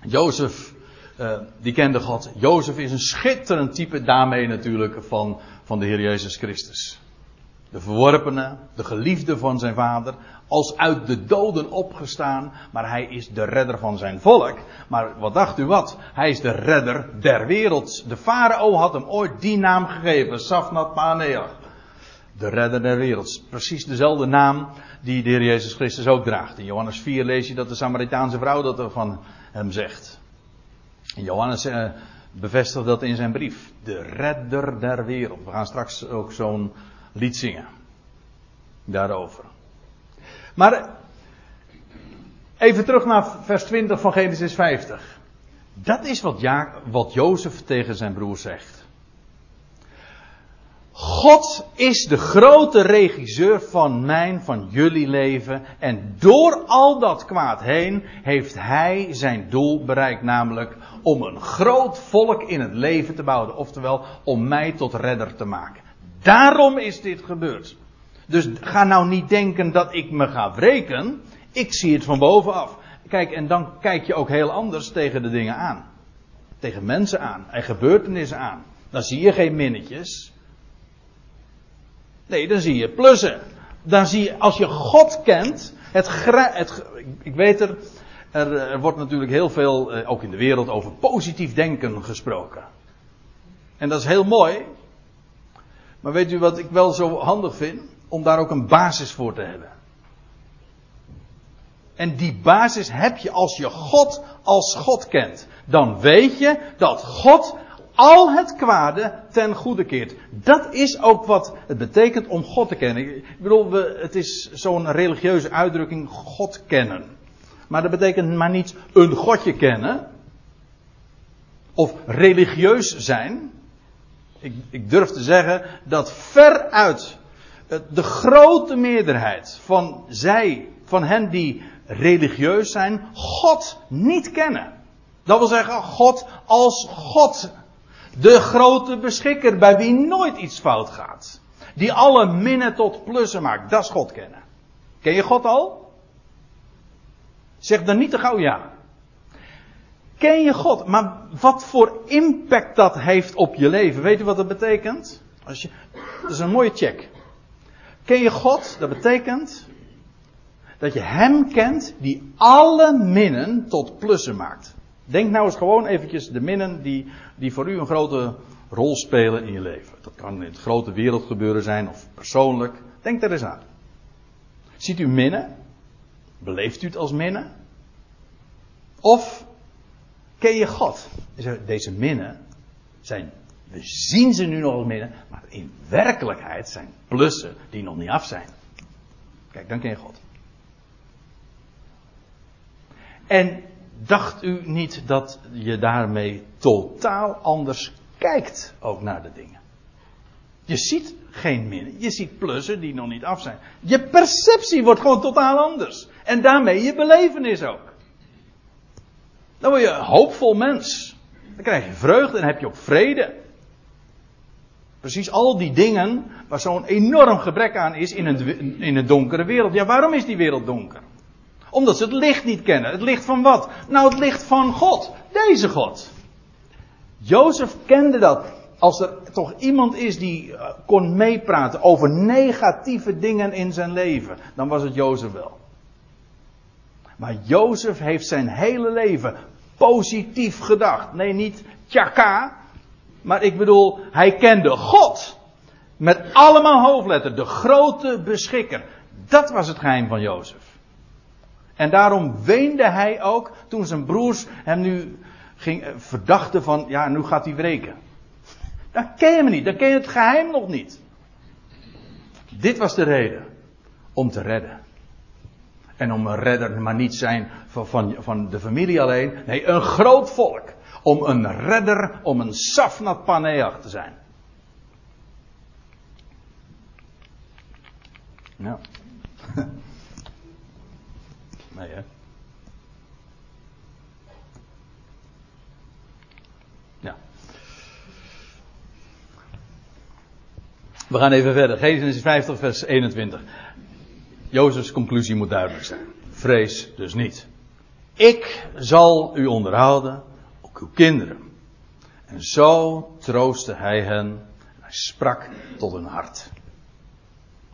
Jozef, uh, die kende God. Jozef is een schitterend type daarmee natuurlijk van, van de Heer Jezus Christus de verworpene, de geliefde van zijn vader, als uit de doden opgestaan, maar hij is de redder van zijn volk. Maar wat dacht u wat? Hij is de redder der wereld. De farao had hem ooit die naam gegeven, Safnat Paneach. De redder der wereld. Precies dezelfde naam die de Heer Jezus Christus ook draagt. In Johannes 4 lees je dat de Samaritaanse vrouw dat er van hem zegt. Johannes eh, bevestigt dat in zijn brief. De redder der wereld. We gaan straks ook zo'n liet zingen. Daarover. Maar even terug naar vers 20 van Genesis 50. Dat is wat, ja, wat Jozef tegen zijn broer zegt. God is de grote regisseur van mijn, van jullie leven. En door al dat kwaad heen heeft hij zijn doel bereikt. Namelijk om een groot volk in het leven te bouwen. Oftewel om mij tot redder te maken. Daarom is dit gebeurd. Dus ga nou niet denken dat ik me ga wreken. Ik zie het van bovenaf. Kijk, en dan kijk je ook heel anders tegen de dingen aan. Tegen mensen aan en gebeurtenissen aan. Dan zie je geen minnetjes. Nee, dan zie je plussen. Dan zie je, als je God kent, het, het ik weet er, er, wordt natuurlijk heel veel, eh, ook in de wereld, over positief denken gesproken. En dat is heel mooi, maar weet u wat ik wel zo handig vind? Om daar ook een basis voor te hebben. En die basis heb je als je God als God kent. Dan weet je dat God al het kwade ten goede keert. Dat is ook wat het betekent om God te kennen. Ik bedoel, het is zo'n religieuze uitdrukking, God kennen. Maar dat betekent maar niet een Godje kennen. Of religieus zijn ik, ik durf te zeggen dat veruit de grote meerderheid van zij, van hen die religieus zijn, God niet kennen. Dat wil zeggen, God als God. De grote beschikker bij wie nooit iets fout gaat. Die alle minnen tot plussen maakt. Dat is God kennen. Ken je God al? Zeg dan niet te gauw ja. Ken je God? Maar wat voor impact dat heeft op je leven. Weet je wat dat betekent? Als je, dat is een mooie check. Ken je God? Dat betekent dat je Hem kent die alle minnen tot plussen maakt. Denk nou eens gewoon eventjes de minnen die, die voor u een grote rol spelen in je leven. Dat kan in het grote wereldgebeuren zijn of persoonlijk. Denk er eens aan. Ziet u minnen? Beleeft u het als minnen? Of ken je God? Deze minnen zijn, we zien ze nu nog als minnen, maar in werkelijkheid zijn plussen die nog niet af zijn. Kijk, dan ken je God. En dacht u niet dat je daarmee totaal anders kijkt ook naar de dingen? Je ziet geen min, je ziet plussen die nog niet af zijn. Je perceptie wordt gewoon totaal anders. En daarmee je belevenis ook. Dan word je een hoopvol mens. Dan krijg je vreugde en heb je ook vrede. Precies al die dingen waar zo'n enorm gebrek aan is in een, in een donkere wereld. Ja, waarom is die wereld donker? Omdat ze het licht niet kennen. Het licht van wat? Nou, het licht van God. Deze God. Jozef kende dat. Als er toch iemand is die eh, kon meepraten over negatieve dingen in zijn leven, dan was het Jozef wel. Maar Jozef heeft zijn hele leven positief gedacht. Nee, niet tjaka. Maar ik bedoel, hij kende God. Met allemaal hoofdletter. De grote beschikker. Dat was het geheim van Jozef. En daarom weende hij ook toen zijn broers hem nu ging, eh, verdachten van, ja, nu gaat hij wreken. Dat ken je hem niet, dan ken je het geheim nog niet. Dit was de reden om te redden. En om een redder maar niet zijn van, van, van de familie alleen. Nee, een groot volk. Om een redder, om een Safnat Paneach te zijn. Ja. Nee, hè? Ja. We gaan even verder. Genesis 50, vers 21. Jozefs conclusie moet duidelijk zijn. Vrees dus niet. Ik zal u onderhouden, ook uw kinderen. En zo troostte hij hen. Hij sprak tot hun hart.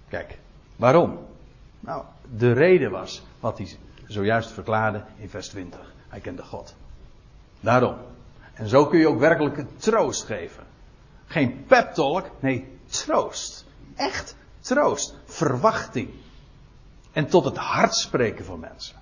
Kijk, waarom? Nou, de reden was wat hij zojuist verklaarde in vers 20. Hij kende God. Daarom. En zo kun je ook werkelijke troost geven. Geen pep talk, nee, troost. Echt troost. Verwachting. En tot het hart spreken van mensen.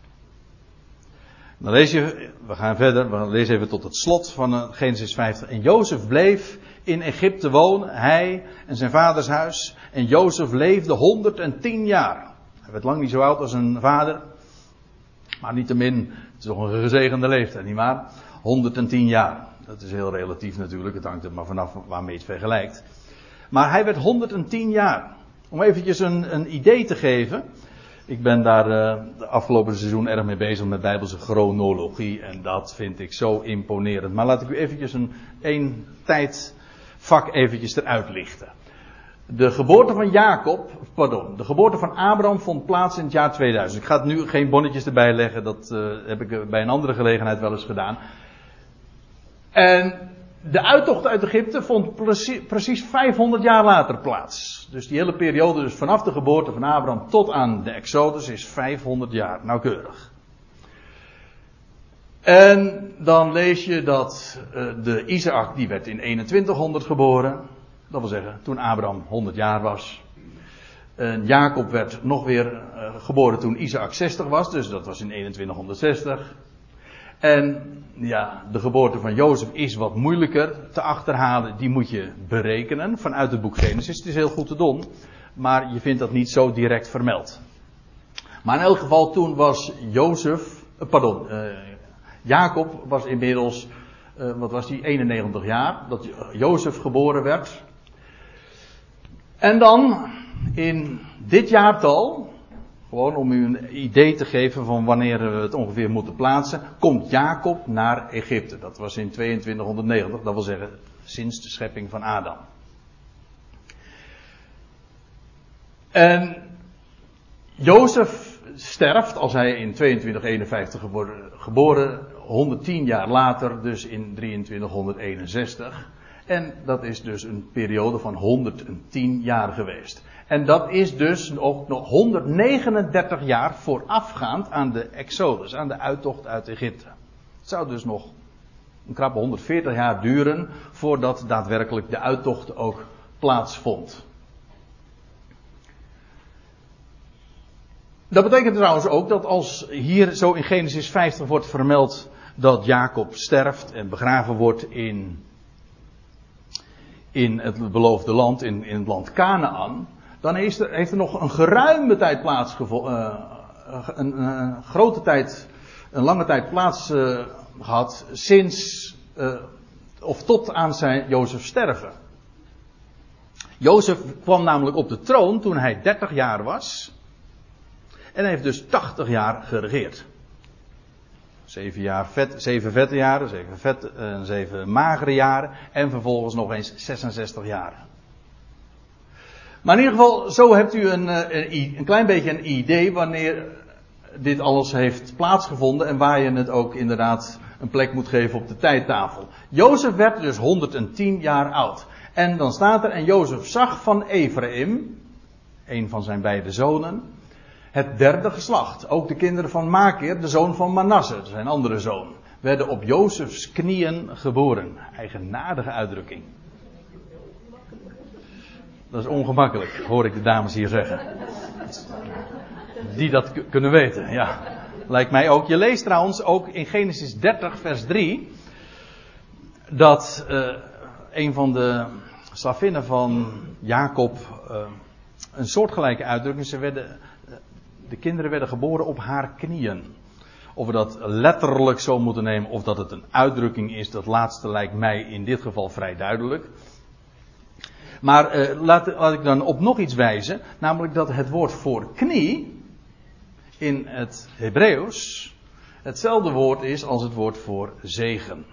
Dan lees je, we gaan verder, we lezen even tot het slot van eh, Genesis 50. En Jozef bleef in Egypte wonen, hij en zijn vaders huis. En Jozef leefde 110 jaar. Hij werd lang niet zo oud als zijn vader. Maar niettemin, het is toch een gezegende leeftijd, nietwaar? 110 jaar. Dat is heel relatief natuurlijk, het hangt er maar vanaf waarmee het vergelijkt. Maar hij werd 110 jaar. Om eventjes een, een idee te geven. Ik ben daar uh, de afgelopen seizoen erg mee bezig met bijbelse chronologie. En dat vind ik zo imponerend. Maar laat ik u eventjes een één tijdvak eventjes eruit lichten. De geboorte van Jacob, pardon, de geboorte van Abraham vond plaats in het jaar 2000. Ik ga nu geen bonnetjes erbij leggen, dat uh, heb ik bij een andere gelegenheid wel eens gedaan. En de uittocht uit Egypte vond precies, precies 500 jaar later plaats. Dus die hele periode, dus vanaf de geboorte van Abraham tot aan de Exodus, is 500 jaar, nauwkeurig. En dan lees je dat uh, de Isaac, die werd in 2100 geboren. Dat wil zeggen, toen Abraham 100 jaar was. En Jacob werd nog weer uh, geboren toen Isaac 60 was, dus dat was in 2160. En ja, de geboorte van Jozef is wat moeilijker te achterhalen. Die moet je berekenen vanuit het boek Genesis. Het is heel goed te doen, maar je vindt dat niet zo direct vermeld. Maar in elk geval, toen was Jozef, uh, pardon, uh, Jacob was inmiddels, uh, wat was hij, 91 jaar, dat Jozef geboren werd. En dan in dit jaartal, gewoon om u een idee te geven van wanneer we het ongeveer moeten plaatsen, komt Jacob naar Egypte. Dat was in 2290, dat wil zeggen sinds de schepping van Adam. En Jozef sterft als hij in 2251 geboren, geboren 110 jaar later, dus in 2361. En dat is dus een periode van 110 jaar geweest. En dat is dus ook nog 139 jaar voorafgaand aan de Exodus, aan de uittocht uit Egypte. Het zou dus nog een krappe 140 jaar duren voordat daadwerkelijk de uittocht ook plaatsvond. Dat betekent trouwens ook dat als hier zo in Genesis 50 wordt vermeld dat Jacob sterft en begraven wordt in, in het beloofde land, in, in het land Canaan, dan heeft er, nog een geruime tijd plaatsgevonden, uh, een, een, grote tijd, een lange tijd plaats uh, gehad sinds, uh, of tot aan zijn Jozef sterven. Jozef kwam namelijk op de troon toen hij 30 jaar was. En heeft dus 80 jaar geregeerd. Zeven, jaar vet, zeven vette jaren, zeven, zeven magere jaren en vervolgens nog eens 66 jaren. Maar in ieder geval, zo hebt u een, een, een klein beetje een idee wanneer dit alles heeft plaatsgevonden en waar je het ook inderdaad een plek moet geven op de tijdtafel. Jozef werd dus 110 jaar oud. En dan staat er, en Jozef zag van Ephraim, een van zijn beide zonen, het derde geslacht. Ook de kinderen van Makir, de zoon van Manasse, zijn andere zoon, werden op Jozefs knieën geboren. Eigenaardige uitdrukking. Dat is ongemakkelijk, hoor ik de dames hier zeggen. Die dat kunnen weten, ja. Lijkt mij ook. Je leest trouwens ook in Genesis 30, vers 3. Dat uh, een van de slavinnen van Jacob uh, een soortgelijke uitdrukking. Ze werden, de kinderen werden geboren op haar knieën. Of we dat letterlijk zo moeten nemen, of dat het een uitdrukking is, dat laatste lijkt mij in dit geval vrij duidelijk. Maar uh, laat, ik dan op nog iets wijzen, namelijk dat het woord voor knie in het Hebreeuws hetzelfde woord is als het woord voor zegen.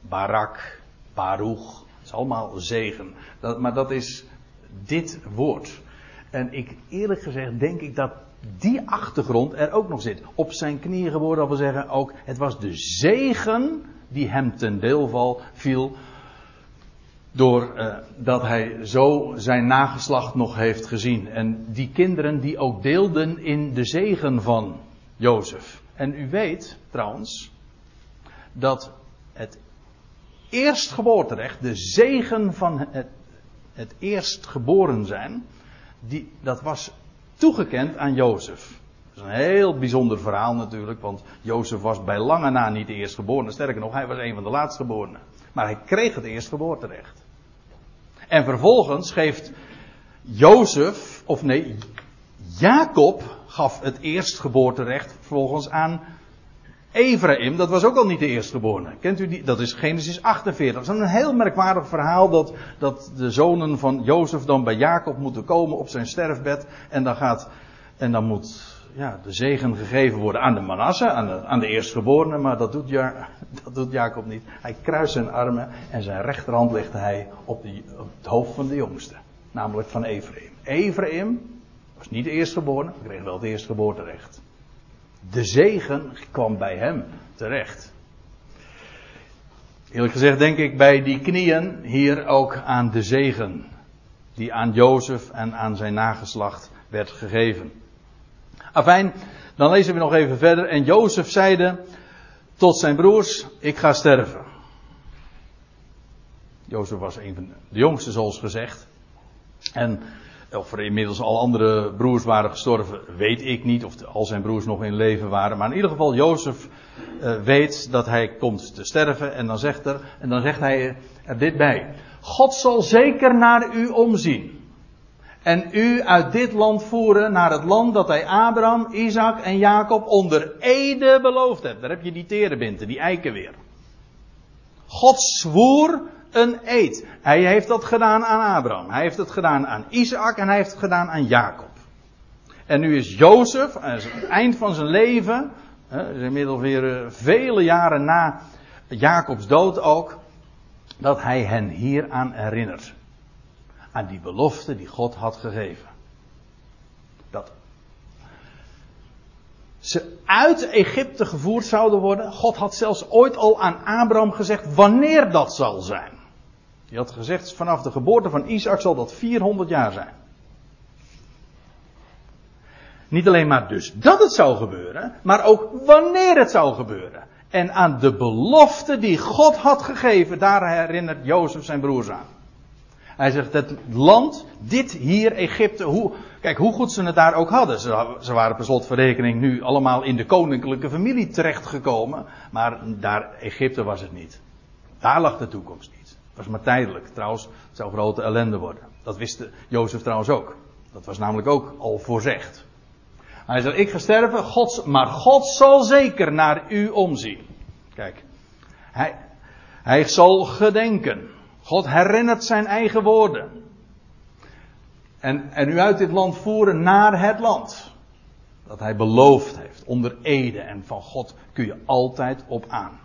Barak, baruch, het is allemaal zegen. Dat, maar dat is dit woord. En ik, eerlijk gezegd, denk ik dat die achtergrond er ook nog zit. Op zijn knieën geboren, dat wil zeggen ook, het was de zegen die hem ten deel viel. Doordat uh, hij zo zijn nageslacht nog heeft gezien. En die kinderen die ook deelden in de zegen van Jozef. En u weet trouwens dat het eerstgeboorterecht, de zegen van het, het eerstgeboren zijn, die, dat was toegekend aan Jozef. Dat is een heel bijzonder verhaal natuurlijk, want Jozef was bij lange na niet de eerstgeborene. Sterker nog, hij was een van de laatstgeborenen. Maar hij kreeg het eerstgeboorterecht. En vervolgens geeft Jozef, of nee, Jacob gaf het eerstgeboorterecht vervolgens aan Ephraim. Dat was ook al niet de eerstgeborene. Kent u die? Dat is Genesis 48. Dat is een heel merkwaardig verhaal dat, dat de zonen van Jozef dan bij Jacob moeten komen op zijn sterfbed. En dan gaat, en dan moet ja, de zegen gegeven worden aan de Manasse, aan de, aan de eerstgeborene, maar dat doet, ja, dat doet Jacob niet. Hij kruist zijn armen en zijn rechterhand legt hij op, op het hoofd van de jongste, namelijk van Ephraim. Ephraim was niet de eerstgeborene, maar kreeg wel het eerstgeboorterecht. De zegen kwam bij hem terecht. Eerlijk gezegd denk ik bij die knieën hier ook aan de zegen die aan Jozef en aan zijn nageslacht werd gegeven. Afijn, dan lezen we nog even verder. En Jozef zeide tot zijn broers, ik ga sterven. Jozef was een van de jongsten zoals gezegd. En of er inmiddels al andere broers waren gestorven, weet ik niet. Of al zijn broers nog in leven waren. Maar in ieder geval, Jozef uh, weet dat hij komt te sterven. En dan, zegt er, en dan zegt hij er dit bij. God zal zeker naar u omzien. En u uit dit land voeren naar het land dat hij Abraham, Isaac en Jacob onder ede beloofd heeft. Daar heb je die terebinten, die eiken weer. God zwoer een eed. Hij heeft dat gedaan aan Abraham. Hij heeft het gedaan aan Isaac en hij heeft het gedaan aan Jacob. En nu is Jozef, aan het eind van zijn leven, inmiddels weer eh, vele jaren na Jacobs dood ook, dat hij hen hieraan herinnert aan die belofte die God had gegeven. Dat ze uit Egypte gevoerd zouden worden. God had zelfs ooit al aan Abraham gezegd wanneer dat zal zijn. Hij had gezegd vanaf de geboorte van Isaac zal dat 400 jaar zijn. Niet alleen maar dus dat het zou gebeuren, maar ook wanneer het zou gebeuren. En aan de belofte die God had gegeven, daar herinnert Jozef zijn broers aan. Hij zegt, het land, dit hier, Egypte, hoe, kijk hoe goed ze het daar ook hadden. Ze, ze waren per slotverrekening nu allemaal in de koninklijke familie terechtgekomen. Maar daar, Egypte was het niet. Daar lag de toekomst niet. Het was maar tijdelijk. Trouwens, het zou grote ellende worden. Dat wist Jozef trouwens ook. Dat was namelijk ook al voorzegd. Hij zei, ik ga sterven, God, maar God zal zeker naar u omzien. Kijk, hij, hij zal gedenken. God herinnert zijn eigen woorden. En, en u uit dit land voeren naar het land. Dat hij beloofd heeft, onder ede. En van God kun je altijd op aan.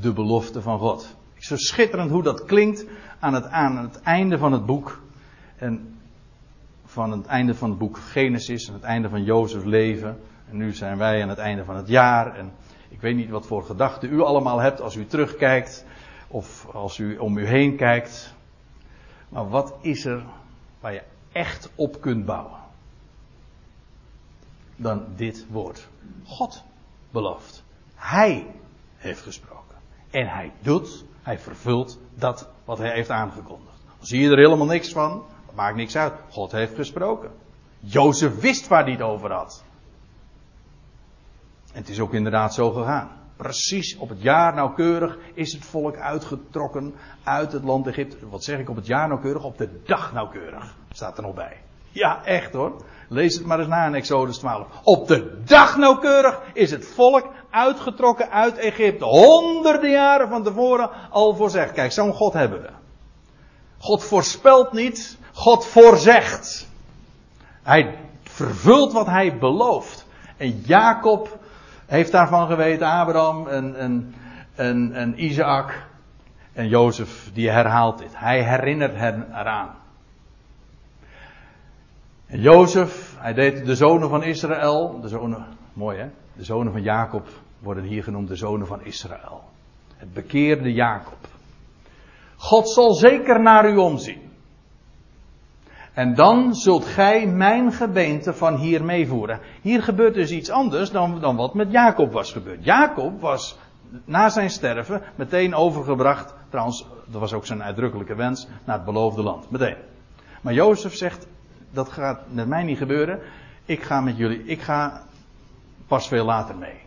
De belofte van God. Zo schitterend hoe dat klinkt aan het, aan het einde van het boek. En van het einde van het boek Genesis, aan het einde van Jozefs leven. En nu zijn wij aan het einde van het jaar. En ik weet niet wat voor gedachten u allemaal hebt als u terugkijkt. Of als u om u heen kijkt. Maar wat is er waar je echt op kunt bouwen? Dan dit woord. God belooft. Hij heeft gesproken. En hij doet, hij vervult dat wat hij heeft aangekondigd. Dan zie je er helemaal niks van. Maakt niks uit. God heeft gesproken. Jozef wist waar hij het over had. En het is ook inderdaad zo gegaan. Precies op het jaar nauwkeurig is het volk uitgetrokken uit het land Egypte. Wat zeg ik op het jaar nauwkeurig? Op de dag nauwkeurig. Staat er nog bij. Ja, echt hoor. Lees het maar eens na in Exodus 12. Op de dag nauwkeurig is het volk uitgetrokken uit Egypte. Honderden jaren van tevoren al voorzegd. Kijk, zo'n God hebben we. God voorspelt niet, God voorzegt. Hij vervult wat hij belooft. En Jacob heeft daarvan geweten, Abraham en, en, en, en Isaac en Jozef, die herhaalt dit. Hij herinnert hen eraan. Jozef, hij deed de zonen van Israël, de zonen, mooi hè, de zonen van Jacob worden hier genoemd de zonen van Israël. Het bekeerde Jacob. God zal zeker naar u omzien. En dan zult gij mijn gebeente van hier meevoeren. Hier gebeurt dus iets anders dan, dan wat met Jacob was gebeurd. Jacob was na zijn sterven meteen overgebracht. Trouwens, dat was ook zijn uitdrukkelijke wens. Naar het beloofde land. Meteen. Maar Jozef zegt: Dat gaat met mij niet gebeuren. Ik ga met jullie. Ik ga pas veel later mee.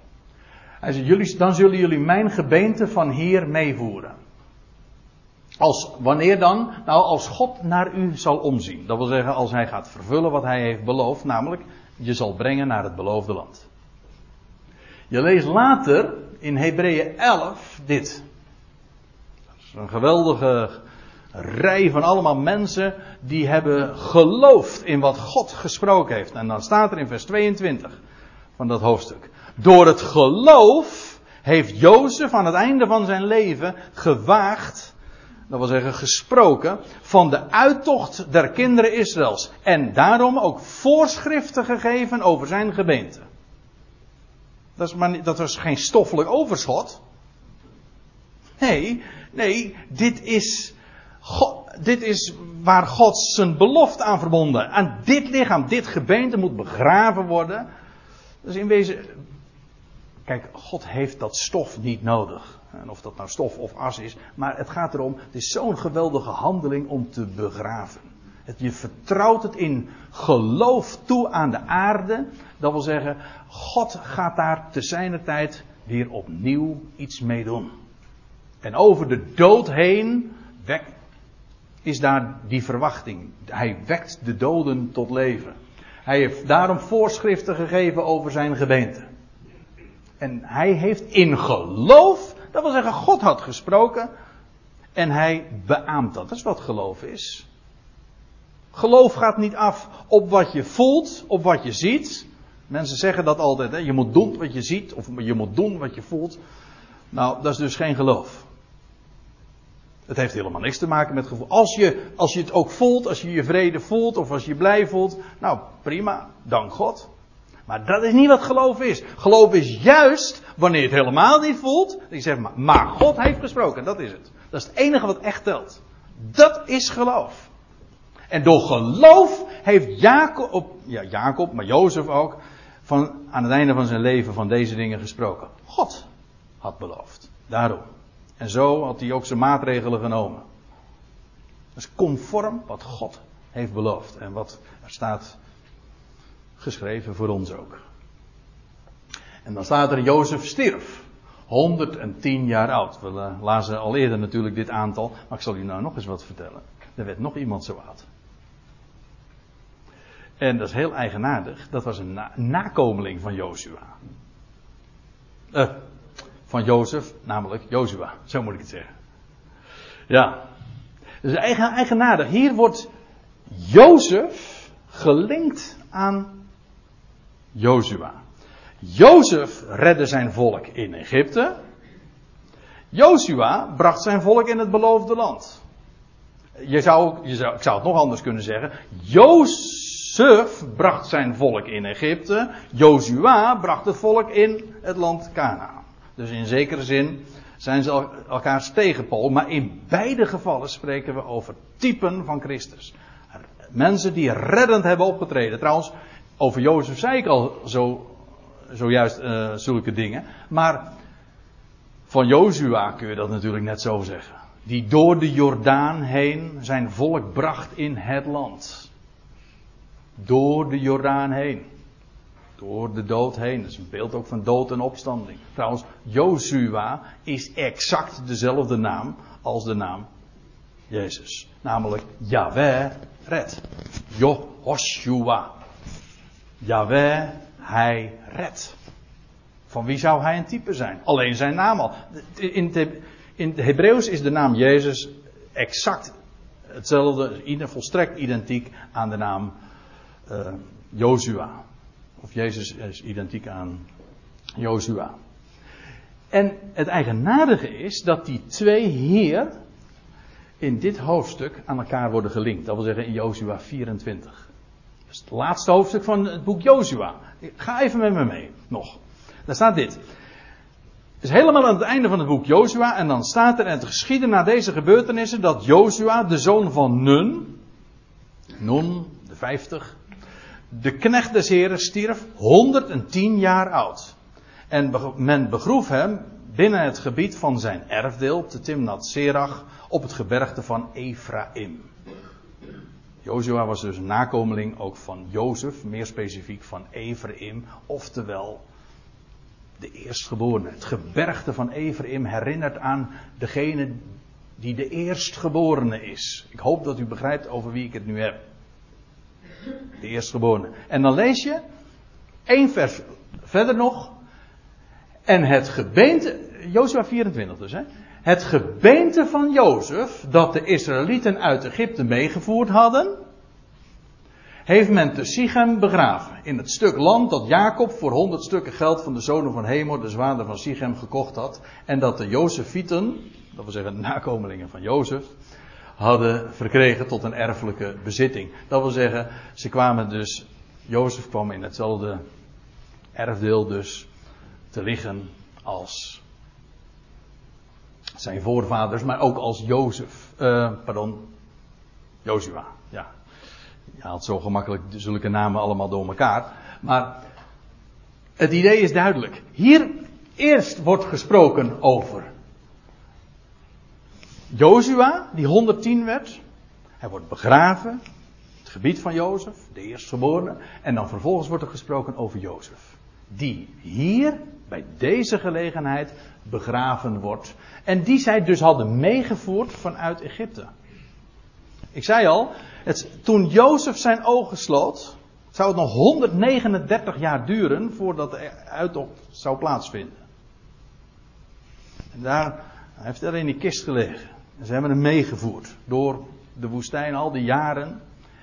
Hij zegt: jullie, Dan zullen jullie mijn gebeente van hier meevoeren. Als, wanneer dan? Nou, als God naar u zal omzien. Dat wil zeggen, als hij gaat vervullen wat hij heeft beloofd, namelijk je zal brengen naar het beloofde land. Je leest later in Hebreeën 11 dit. Dat is een geweldige rij van allemaal mensen die hebben geloofd in wat God gesproken heeft. En dan staat er in vers 22 van dat hoofdstuk. Door het geloof heeft Jozef aan het einde van zijn leven gewaagd dat wil zeggen gesproken, van de uittocht der kinderen Israëls. En daarom ook voorschriften gegeven over zijn gemeente. Dat, is dat was geen stoffelijk overschot. Nee, nee, dit is, God, dit is waar God zijn belofte aan verbonden. Aan dit lichaam, dit gebeente moet begraven worden. Dus in wezen, kijk, God heeft dat stof niet nodig. En of dat nou stof of as is. Maar het gaat erom, het is zo'n geweldige handeling om te begraven. Het, je vertrouwt het in geloof toe aan de aarde. Dat wil zeggen, God gaat daar te zijner tijd weer opnieuw iets mee doen. En over de dood heen is daar die verwachting. Hij wekt de doden tot leven. Hij heeft daarom voorschriften gegeven over zijn gemeente. En hij heeft in geloof dat wil zeggen, God had gesproken en hij beaamt dat. Dat is wat geloof is. Geloof gaat niet af op wat je voelt, op wat je ziet. Mensen zeggen dat altijd, hè? je moet doen wat je ziet of je moet doen wat je voelt. Nou, dat is dus geen geloof. Het heeft helemaal niks te maken met gevoel. Als je, als je het ook voelt, als je je vrede voelt of als je je blij voelt, nou prima, dank God. Maar dat is niet wat geloof is. Geloof is juist wanneer je het helemaal niet voelt. Dat je zegt, maar, maar God heeft gesproken, dat is het. Dat is het enige wat echt telt. Dat is geloof. En door geloof heeft Jacob, ja Jacob, maar Jozef ook, van, aan het einde van zijn leven van deze dingen gesproken. God had beloofd. Daarom. En zo had hij ook zijn maatregelen genomen. Is conform wat God heeft beloofd. En wat er staat geschreven voor ons ook. En dan staat er Jozef stierf. 110 jaar oud. We uh, lazen al eerder natuurlijk dit aantal. Maar ik zal u nou nog eens wat vertellen. Er werd nog iemand zo oud. En dat is heel eigenaardig. Dat was een nakomeling van Jozua. Uh, van Jozef, namelijk Jozua. Zo moet ik het zeggen. Ja. Dus eigen, eigenaardig. Hier wordt Jozef gelinkt aan Jozua. Jozef redde zijn volk in Egypte. Jozua bracht zijn volk in het beloofde land. Je zou, je zou, ik zou het nog anders kunnen zeggen. Jozef bracht zijn volk in Egypte. Jozua bracht het volk in het land Canaan. Dus in zekere zin zijn ze elkaars tegenpool. Maar in beide gevallen spreken we over typen van Christus. Mensen die reddend hebben opgetreden. Trouwens, over Jozef zei ik al zo, zojuist uh, zulke dingen. Maar van Jozua kun je dat natuurlijk net zo zeggen. Die door de Jordaan heen zijn volk bracht in het land. Door de Jordaan heen. Door de dood heen. Dat is een beeld ook van dood en opstanding. Trouwens, Jozua is exact dezelfde naam als de naam Jezus. Namelijk Yahweh red. Jehoshua. Yahweh, hij redt. Van wie zou hij een type zijn? Alleen zijn naam al. In het, in het Hebreeuws is de naam Jezus exact hetzelfde, volstrekt identiek aan de naam uh, Jozua. Of Jezus is identiek aan Jozua. En het eigenaardige is dat die twee hier in dit hoofdstuk aan elkaar worden gelinkt. Dat wil zeggen in Jozua 24. Dat is het laatste hoofdstuk van het boek Jozua. Ga even met me mee, nog. Daar staat dit. Het is helemaal aan het einde van het boek Jozua. En dan staat er in het geschieden na deze gebeurtenissen dat Jozua, de zoon van Nun, Nun, de 50, de knecht des heren stierf 110 jaar oud. En men begroef hem binnen het gebied van zijn erfdeel, te Timnat Serach, op het gebergte van Ephraim. Jozua was dus een nakomeling ook van Jozef, meer specifiek van Ephraim, oftewel de eerstgeborene. Het gebergte van Ephraim herinnert aan degene die de eerstgeborene is. Ik hoop dat u begrijpt over wie ik het nu heb. De eerstgeborene. En dan lees je, één vers verder nog, en het gebeente, Jozua 24 dus, hè. Het gebeente van Jozef, dat de Israëlieten uit Egypte meegevoerd hadden, heeft men te Sichem begraven. In het stuk land dat Jacob voor honderd stukken geld van de zonen van Hemor, de zwaarder van Sichem, gekocht had. En dat de Jozefieten, dat wil zeggen de nakomelingen van Jozef, hadden verkregen tot een erfelijke bezitting. Dat wil zeggen, ze kwamen dus, Jozef kwam in hetzelfde erfdeel dus te liggen als zijn voorvaders, maar ook als Jozef, uh, pardon, Jozua, ja. Je haalt zo gemakkelijk zulke namen allemaal door elkaar. Maar het idee is duidelijk. Hier eerst wordt gesproken over Jozua, die 110 werd. Hij wordt begraven. Het gebied van Jozef, de eerstgeborene. En dan vervolgens wordt er gesproken over Jozef. Die hier, bij deze gelegenheid, begraven wordt. En die zij dus hadden meegevoerd vanuit Egypte. Ik zei al, het, toen Jozef zijn ogen sloot, zou het nog 139 jaar duren voordat de uittocht zou plaatsvinden. En daar, hij heeft er in die kist gelegen. En ze hebben hem meegevoerd door de woestijn al die jaren.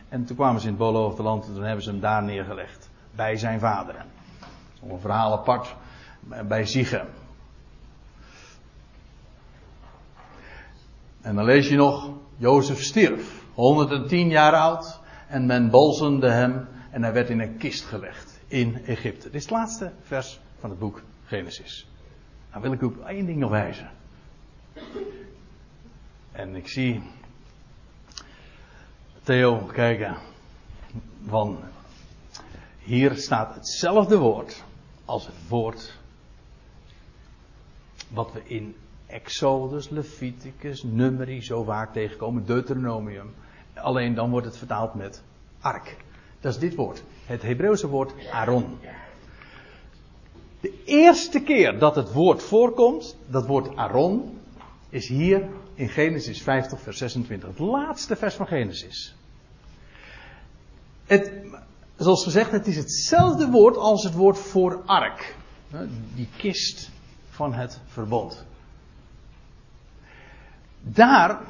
En toen kwamen ze in het beloofde land en toen hebben ze hem daar neergelegd. Bij zijn vaderen. Een verhaal apart bij Ziegen. En dan lees je nog, Jozef stierf, 110 jaar oud, en men bolzende hem en hij werd in een kist gelegd in Egypte. Dit is het laatste vers van het boek Genesis. Nou wil ik u op één ding nog wijzen. En ik zie Theo kijken van hier staat hetzelfde woord als het woord wat we in Exodus, Leviticus, Numeri zo vaak tegenkomen, Deuteronomium. Alleen dan wordt het vertaald met ark. Dat is dit woord. Het Hebreeuwse woord Aaron. De eerste keer dat het woord voorkomt, dat woord Aaron, is hier in Genesis 50, vers 26. Het laatste vers van Genesis. Het, zoals gezegd, het is hetzelfde woord als het woord voor ark. Die kist van het verbond. Daar,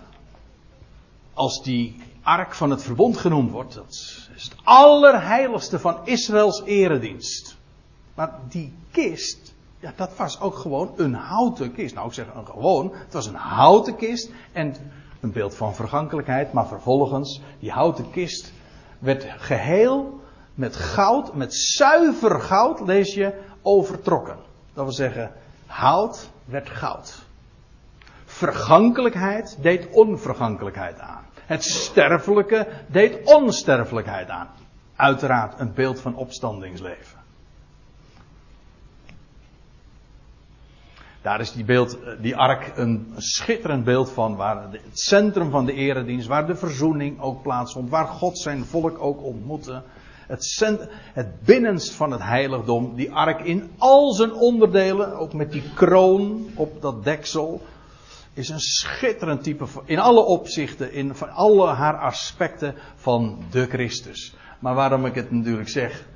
als die ark van het verbond genoemd wordt, dat is het allerheiligste van Israëls eredienst. Maar die kist, ja, dat was ook gewoon een houten kist. Nou, ik zeg een gewoon, het was een houten kist en een beeld van vergankelijkheid, maar vervolgens, die houten kist werd geheel met goud, met zuiver goud, lees je, overtrokken. Dat wil zeggen, hout werd goud. Vergankelijkheid deed onvergankelijkheid aan. Het sterfelijke deed onsterfelijkheid aan. Uiteraard een beeld van opstandingsleven. Daar is die, beeld, die ark een schitterend beeld van, waar het centrum van de eredienst, waar de verzoening ook plaatsvond, waar God zijn volk ook ontmoette. Het, het binnenst van het heiligdom, die ark in al zijn onderdelen, ook met die kroon op dat deksel, is een schitterend type in alle opzichten, in van alle haar aspecten van de Christus. Maar waarom ik het natuurlijk zeg,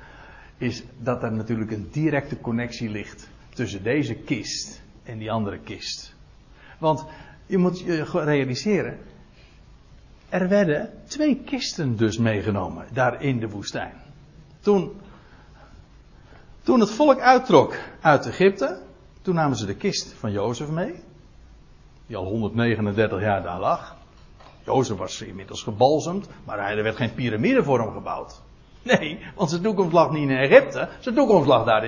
is dat er natuurlijk een directe connectie ligt tussen deze kist en die andere kist. Want je moet je realiseren, er werden twee kisten dus meegenomen daar in de woestijn. Toen, toen het volk uittrok uit Egypte, toen namen ze de kist van Jozef mee die al 139 jaar daar lag. Jozef was inmiddels gebalsemd, maar er werd geen piramide voor hem gebouwd. Nee, want zijn toekomst lag niet in Egypte, zijn toekomst lag daar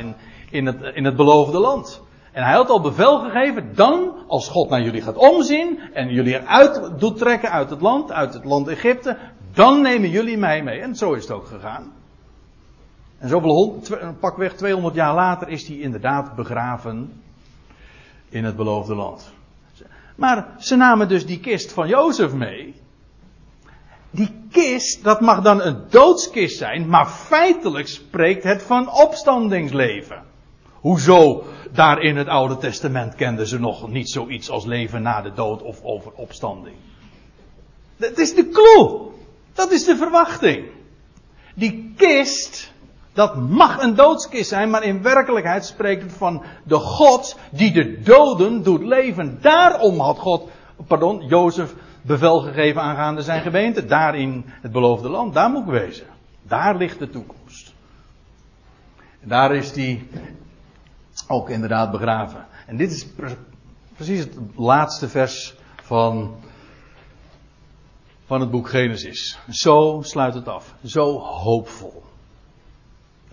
in, het, in het beloofde land. En hij had al bevel gegeven, dan, als God naar jullie gaat omzien en jullie eruit doet trekken uit het land, uit het land Egypte, dan nemen jullie mij mee. En zo is het ook gegaan. En zoveel, pakweg 200 jaar later is hij inderdaad begraven in het beloofde land. Maar ze namen dus die kist van Jozef mee. Die kist, dat mag dan een doodskist zijn, maar feitelijk spreekt het van opstandingsleven. Hoezo? Daar in het Oude Testament kenden ze nog niet zoiets als leven na de dood of over opstanding. Dat is de clue. Dat is de verwachting. Die kist, dat mag een doodskist zijn, maar in werkelijkheid spreekt het van de God die de doden doet leven. Daarom had God, pardon, Jozef bevel gegeven aangaande zijn gemeente. Daar in het beloofde land. Daar moet ik wezen. Daar ligt de toekomst. En daar is die ook inderdaad begraven. En dit is precies het laatste vers van, van het boek Genesis. Zo sluit het af. Zo hoopvol.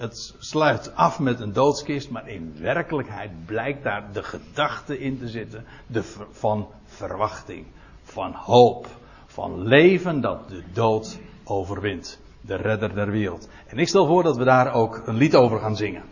Het sluit af met een doodskist, maar in werkelijkheid blijkt daar de gedachte in te zitten de van verwachting, van hoop, van leven dat de dood overwint. De redder der wereld. En ik stel voor dat we daar ook een lied over gaan zingen.